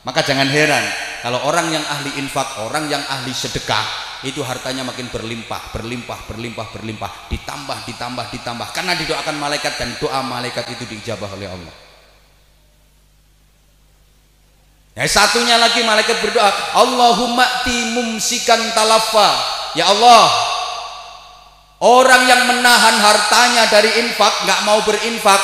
Maka jangan heran kalau orang yang ahli infak orang yang ahli sedekah itu hartanya makin berlimpah berlimpah berlimpah berlimpah. Ditambah ditambah ditambah. Karena didoakan malaikat dan doa malaikat itu diijabah oleh Allah. Ya satunya lagi malaikat berdoa, Allahumma ti mumsikan talafa. Ya Allah, orang yang menahan hartanya dari infak, nggak mau berinfak,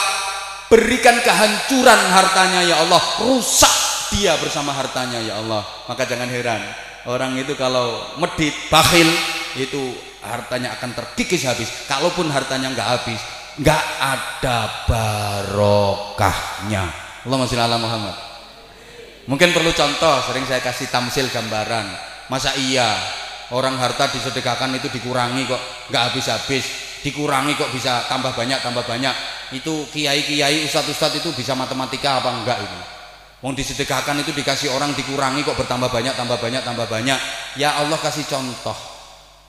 berikan kehancuran hartanya ya Allah, rusak dia bersama hartanya ya Allah. Maka jangan heran, orang itu kalau medit, bakhil, itu hartanya akan terkikis habis. Kalaupun hartanya nggak habis, nggak ada barokahnya. Allah masih ala Muhammad. Mungkin perlu contoh, sering saya kasih tamsil gambaran. Masa iya orang harta disedekahkan itu dikurangi kok nggak habis-habis, dikurangi kok bisa tambah banyak tambah banyak. Itu kiai-kiai, ustadz-ustadz itu bisa matematika apa enggak itu? Mau disedekahkan itu dikasih orang dikurangi kok bertambah banyak tambah banyak tambah banyak. Ya Allah kasih contoh.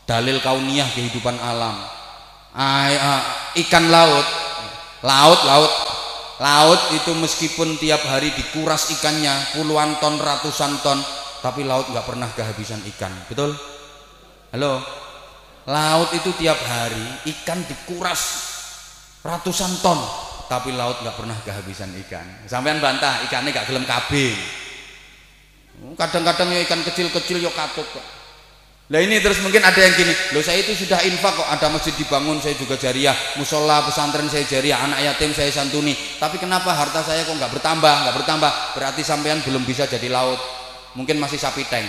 Dalil kauniyah kehidupan alam. Ay, uh, ikan laut, laut laut laut itu meskipun tiap hari dikuras ikannya puluhan ton ratusan ton tapi laut nggak pernah kehabisan ikan betul halo? Laut itu tiap hari ikan dikuras ratusan ton. Tapi laut nggak pernah kehabisan ikan. Sampean bantah ikannya nggak gelem kabin. Kadang-kadang ya ikan kecil-kecil yo katut kok Nah ini terus mungkin ada yang gini, loh saya itu sudah infak kok, ada masjid dibangun, saya juga jariah, musola, pesantren saya jariah, anak yatim saya santuni. Tapi kenapa harta saya kok nggak bertambah, nggak bertambah? Berarti sampean belum bisa jadi laut, mungkin masih sapi tank.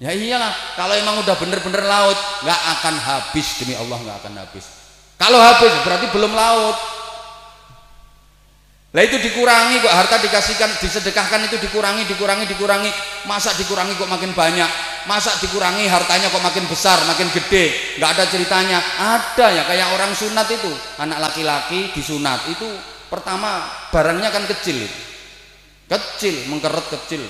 Ya iyalah, kalau emang udah bener-bener laut, nggak akan habis demi Allah nggak akan habis. Kalau habis berarti belum laut. Lah itu dikurangi kok harta dikasihkan disedekahkan itu dikurangi dikurangi dikurangi. Masa dikurangi kok makin banyak? Masa dikurangi hartanya kok makin besar makin gede? Nggak ada ceritanya. Ada ya kayak orang sunat itu. Anak laki-laki disunat itu pertama barangnya kan kecil kecil mengkeret kecil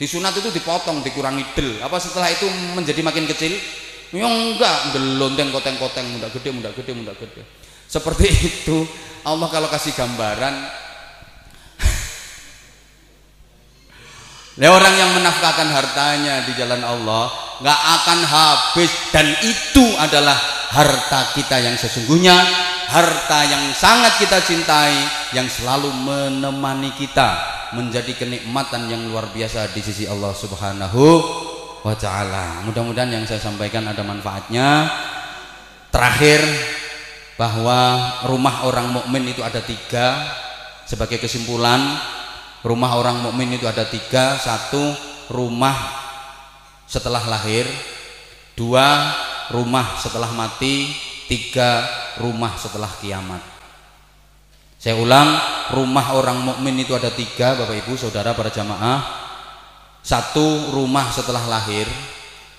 disunat itu dipotong dikurangi del. Apa setelah itu menjadi makin kecil? Ya enggak gelonteng koteng koteng muda gede muda gede muda gede. Seperti (laughs) itu. Allah kalau kasih gambaran. Nah, orang yang menafkahkan hartanya di jalan Allah nggak akan habis. Dan itu adalah harta kita yang sesungguhnya, harta yang sangat kita cintai, yang selalu menemani kita menjadi kenikmatan yang luar biasa di sisi Allah Subhanahu wa taala. Mudah-mudahan yang saya sampaikan ada manfaatnya. Terakhir bahwa rumah orang mukmin itu ada tiga sebagai kesimpulan rumah orang mukmin itu ada tiga satu rumah setelah lahir dua rumah setelah mati tiga rumah setelah kiamat. Saya ulang rumah orang mukmin itu ada tiga bapak ibu saudara para jamaah. Satu rumah setelah lahir.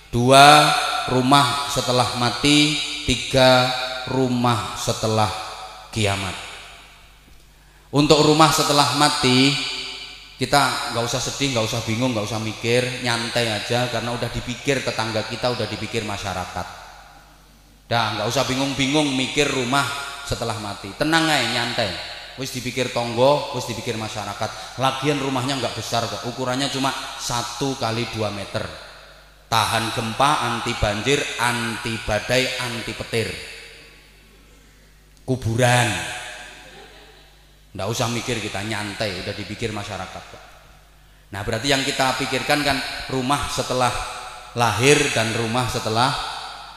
Dua rumah setelah mati. Tiga rumah setelah kiamat. Untuk rumah setelah mati kita nggak usah sedih nggak usah bingung nggak usah mikir nyantai aja karena udah dipikir tetangga kita udah dipikir masyarakat dah nggak usah bingung-bingung mikir rumah setelah mati. Tenang aja nyantai. Wis dipikir tonggo wis dipikir masyarakat. Lagian rumahnya nggak besar kok. Ukurannya cuma satu kali dua meter. Tahan gempa anti banjir anti badai anti petir. Kuburan. Nggak usah mikir kita nyantai, udah dipikir masyarakat. Nah berarti yang kita pikirkan kan rumah setelah lahir dan rumah setelah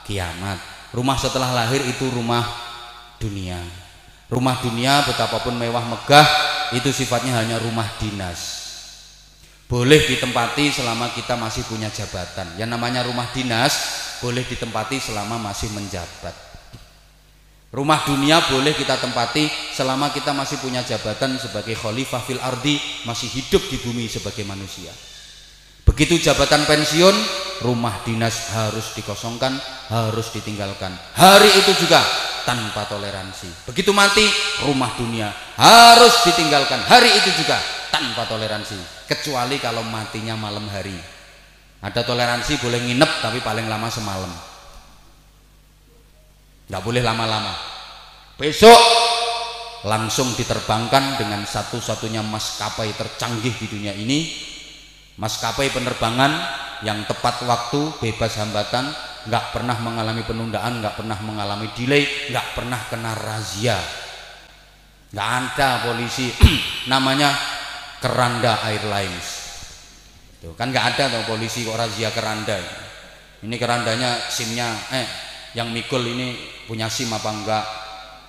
kiamat. Rumah setelah lahir itu rumah dunia. Rumah dunia betapapun mewah megah itu sifatnya hanya rumah dinas. Boleh ditempati selama kita masih punya jabatan. Yang namanya rumah dinas boleh ditempati selama masih menjabat. Rumah dunia boleh kita tempati selama kita masih punya jabatan sebagai khalifah fil ardi, masih hidup di bumi sebagai manusia. Begitu jabatan pensiun, rumah dinas harus dikosongkan, harus ditinggalkan. Hari itu juga tanpa toleransi. Begitu mati, rumah dunia harus ditinggalkan. Hari itu juga tanpa toleransi. Kecuali kalau matinya malam hari. Ada toleransi boleh nginep tapi paling lama semalam nggak boleh lama-lama besok langsung diterbangkan dengan satu-satunya maskapai tercanggih di dunia ini maskapai penerbangan yang tepat waktu bebas hambatan nggak pernah mengalami penundaan nggak pernah mengalami delay nggak pernah kena razia. Nggak ada polisi (clears throat) namanya Keranda Airlines. Tuh kan nggak ada tuh polisi kok razia keranda. Ini kerandanya simnya eh yang mikul ini punya sim apa enggak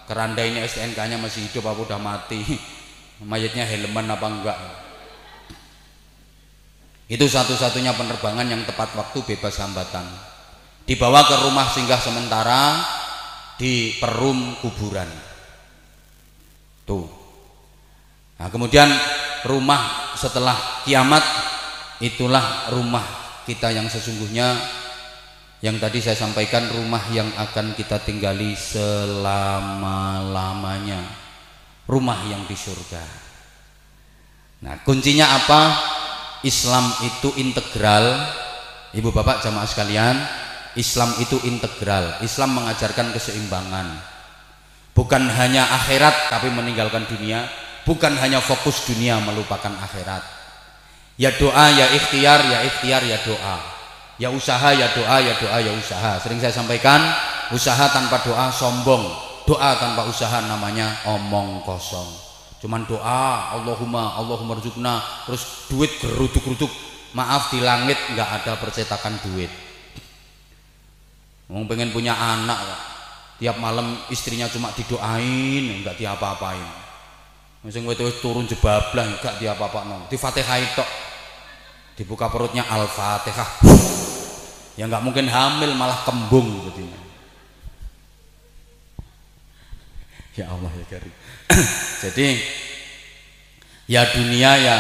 keranda ini STNK nya masih hidup apa udah mati? (laughs) Mayatnya helman apa enggak itu satu-satunya penerbangan yang tepat waktu bebas hambatan. Dibawa ke rumah singgah sementara di perum kuburan. Tuh. Nah kemudian rumah setelah kiamat itulah rumah kita yang sesungguhnya. Yang tadi saya sampaikan rumah yang akan kita tinggali selama-lamanya. Rumah yang di surga. Nah kuncinya apa Islam itu integral. Ibu bapak jamaah sekalian Islam itu integral. Islam mengajarkan keseimbangan. Bukan hanya akhirat tapi meninggalkan dunia. Bukan hanya fokus dunia melupakan akhirat. Ya doa ya ikhtiar ya ikhtiar ya doa. Ya usaha ya doa ya doa ya usaha. Sering saya sampaikan usaha tanpa doa sombong. Doa tanpa usaha namanya omong kosong cuman doa Allahumma Allahumma rizukna terus duit geruduk-geruduk maaf di langit nggak ada percetakan duit mau pengen punya anak tiap malam istrinya cuma didoain nggak diapa-apain Sing wis turun jebablah gak diapa-apakno. Di Fatihah itu dibuka perutnya Al-Fatihah. Ya nggak mungkin hamil malah kembung gitu. Ya Allah ya Karim. (clears throat) Jadi ya dunia ya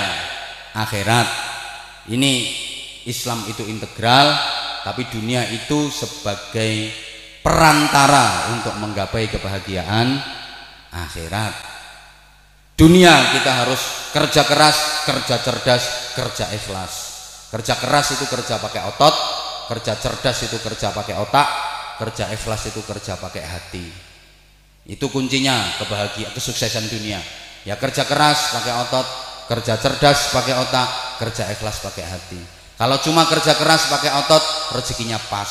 akhirat. Ini Islam itu integral, tapi dunia itu sebagai perantara untuk menggapai kebahagiaan akhirat. Dunia kita harus kerja keras, kerja cerdas, kerja ikhlas. Kerja keras itu kerja pakai otot, kerja cerdas itu kerja pakai otak, kerja ikhlas itu kerja pakai hati. Itu kuncinya kebahagiaan, kesuksesan dunia. Ya kerja keras pakai otot, kerja cerdas pakai otak, kerja ikhlas pakai hati. Kalau cuma kerja keras pakai otot, rezekinya pas.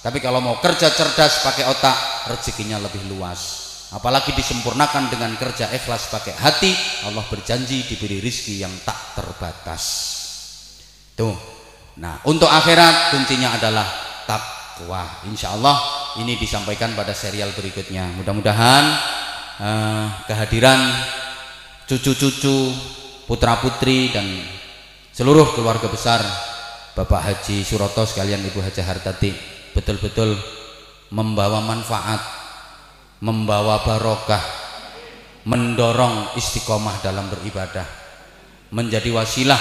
Tapi kalau mau kerja cerdas pakai otak, rezekinya lebih luas apalagi disempurnakan dengan kerja ikhlas pakai hati Allah berjanji diberi rizki yang tak terbatas tuh nah untuk akhirat kuncinya adalah takwa insya Allah ini disampaikan pada serial berikutnya. Mudah-mudahan uh, kehadiran cucu-cucu putra-putri dan seluruh keluarga besar Bapak Haji Suroto sekalian Ibu Haji Hartati betul-betul membawa manfaat membawa barokah mendorong istiqomah dalam beribadah menjadi wasilah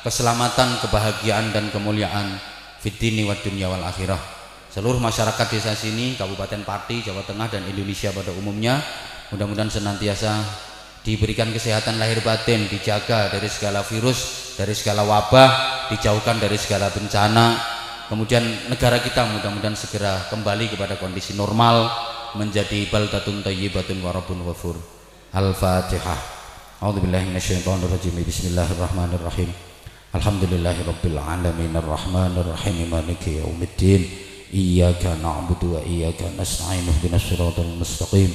keselamatan kebahagiaan dan kemuliaan fitini wa dunya wal akhirah seluruh masyarakat desa sini Kabupaten Pati Jawa Tengah dan Indonesia pada umumnya mudah-mudahan senantiasa diberikan kesehatan lahir batin dijaga dari segala virus dari segala wabah dijauhkan dari segala bencana kemudian negara kita mudah-mudahan segera kembali kepada kondisi normal menjadi baldatun tayyibatun wa rabbun ghafur. Al-Fatihah. A'udzu billahi minasyaitonir rajim. Bismillahirrahmanirrahim. Alhamdulillahi rabbil alamin arrahmanir rahim maliki yaumiddin. Na'budu wa iyyaka nasta'in ihdinas siratal mustaqim.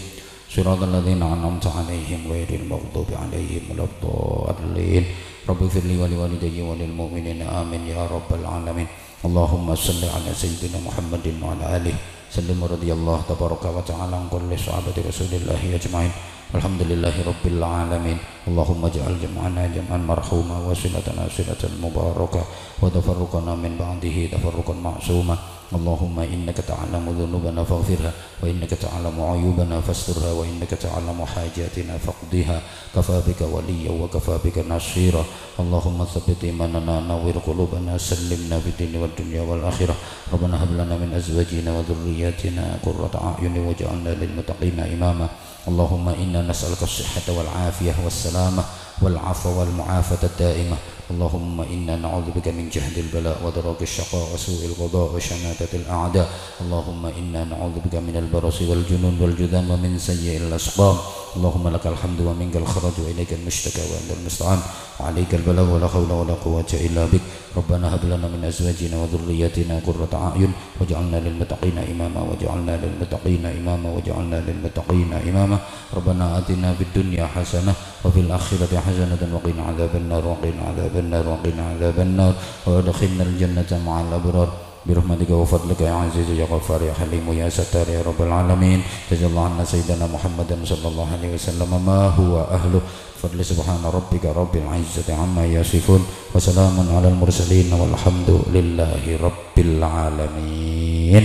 صراط الذين أنعمت عليهم غير المغضوب عليهم ولا الضالين. رب اغفر لي ولوالدي وللمؤمنين. آمين يا رب العالمين. اللهم صل على سيدنا محمد وعلى آله. سلم رضي الله تبارك وتعالى عن كل صحابة رسول الله أجمعين. الحمد لله رب العالمين. اللهم اجعل جمعنا جمعا مرحوما وصلتنا صلة مباركة. وتفرقنا من بعده تفرقا معصوما. اللهم إنك تعلم ذنوبنا فاغفرها وإنك تعلم عيوبنا فاسترها وإنك تعلم حاجاتنا فاقضها. كفى بك وليا وكفى بك نصيرا. اللهم ثبت إيماننا نور قلوبنا سلمنا في الدين والدنيا والآخرة. ربنا هب لنا من أزواجنا وذرياتنا قرة أعين واجعلنا للمتقين إماما. اللهم إنا نسألك الصحة والعافية والسلامة. والعفو والمعافاة الدائمة. اللهم إنا نعوذ بك من جهد البلاء ودرك الشقاء وسوء القضاء وشماتة الأعداء. اللهم إنا نعوذ بك من البرص والجنون والجذام ومن سيء الأسقام. اللهم لك الحمد ومنك الخرج وإليك المشتكى وأنت المستعان. وعليك البلاء ولا حول ولا قوة إلا بك. ربنا هب لنا من أزواجنا وذرياتنا قرة أعين واجعلنا للمتقين إماما واجعلنا للمتقين إماما واجعلنا للمتقين إماما. ربنا آتنا في الدنيا حسنة وفي الآخرة حسنة وقنا عذاب النار وقنا عذاب النار وقنا عذاب النار. وادخلنا الجنة مع الأبرار. برحمتك وفضلك يا عزيز يا غفار يا حليم يا ستار يا رب العالمين جزا الله عنا سيدنا محمد صلى الله عليه وسلم ما هو أهله فضل سبحان ربك رب العزة عما يصفون وسلام على المرسلين والحمد لله رب العالمين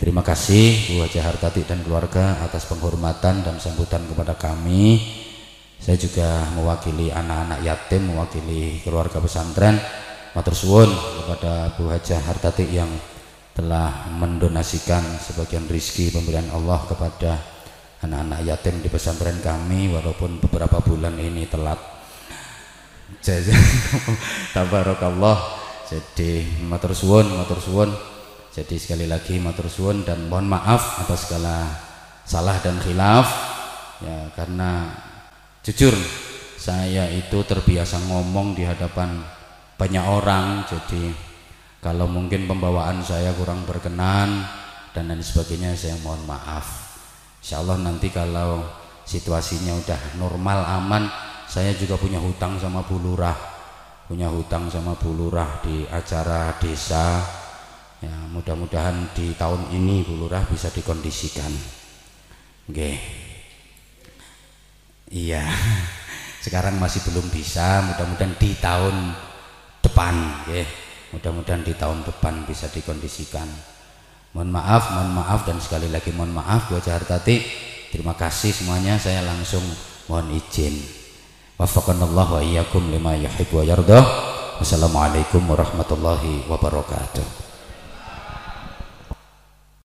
Terima kasih Bu Haji Hartati dan keluarga atas penghormatan dan sambutan kepada kami. Saya juga mewakili anak-anak yatim, mewakili keluarga pesantren matur suwun kepada Bu Hajah Hartati yang telah mendonasikan sebagian rizki pemberian Allah kepada anak-anak yatim di pesantren kami walaupun beberapa bulan ini telat. (laughs) Tabarakallah. Jadi matur suwun matur suwun jadi sekali lagi matur suwun dan mohon maaf atas segala salah dan khilaf. Ya karena jujur saya itu terbiasa ngomong di hadapan banyak orang jadi kalau mungkin pembawaan saya kurang berkenan dan lain sebagainya saya mohon maaf. Insya Allah nanti kalau situasinya udah normal aman saya juga punya hutang sama Bu Lurah. Punya hutang sama Bu Lurah di acara desa. Ya mudah-mudahan di tahun ini Bu Lurah bisa dikondisikan. Oke iya. (laughs) Sekarang masih belum bisa mudah-mudahan di tahun depan ya. mudah-mudahan di tahun depan bisa dikondisikan. Mohon maaf mohon maaf dan sekali lagi mohon maaf buat Hartati. Terima kasih semuanya saya langsung mohon izin. Wafaqanallah wa iyyakum lima wa yardah. Wassalamualaikum warahmatullahi wabarakatuh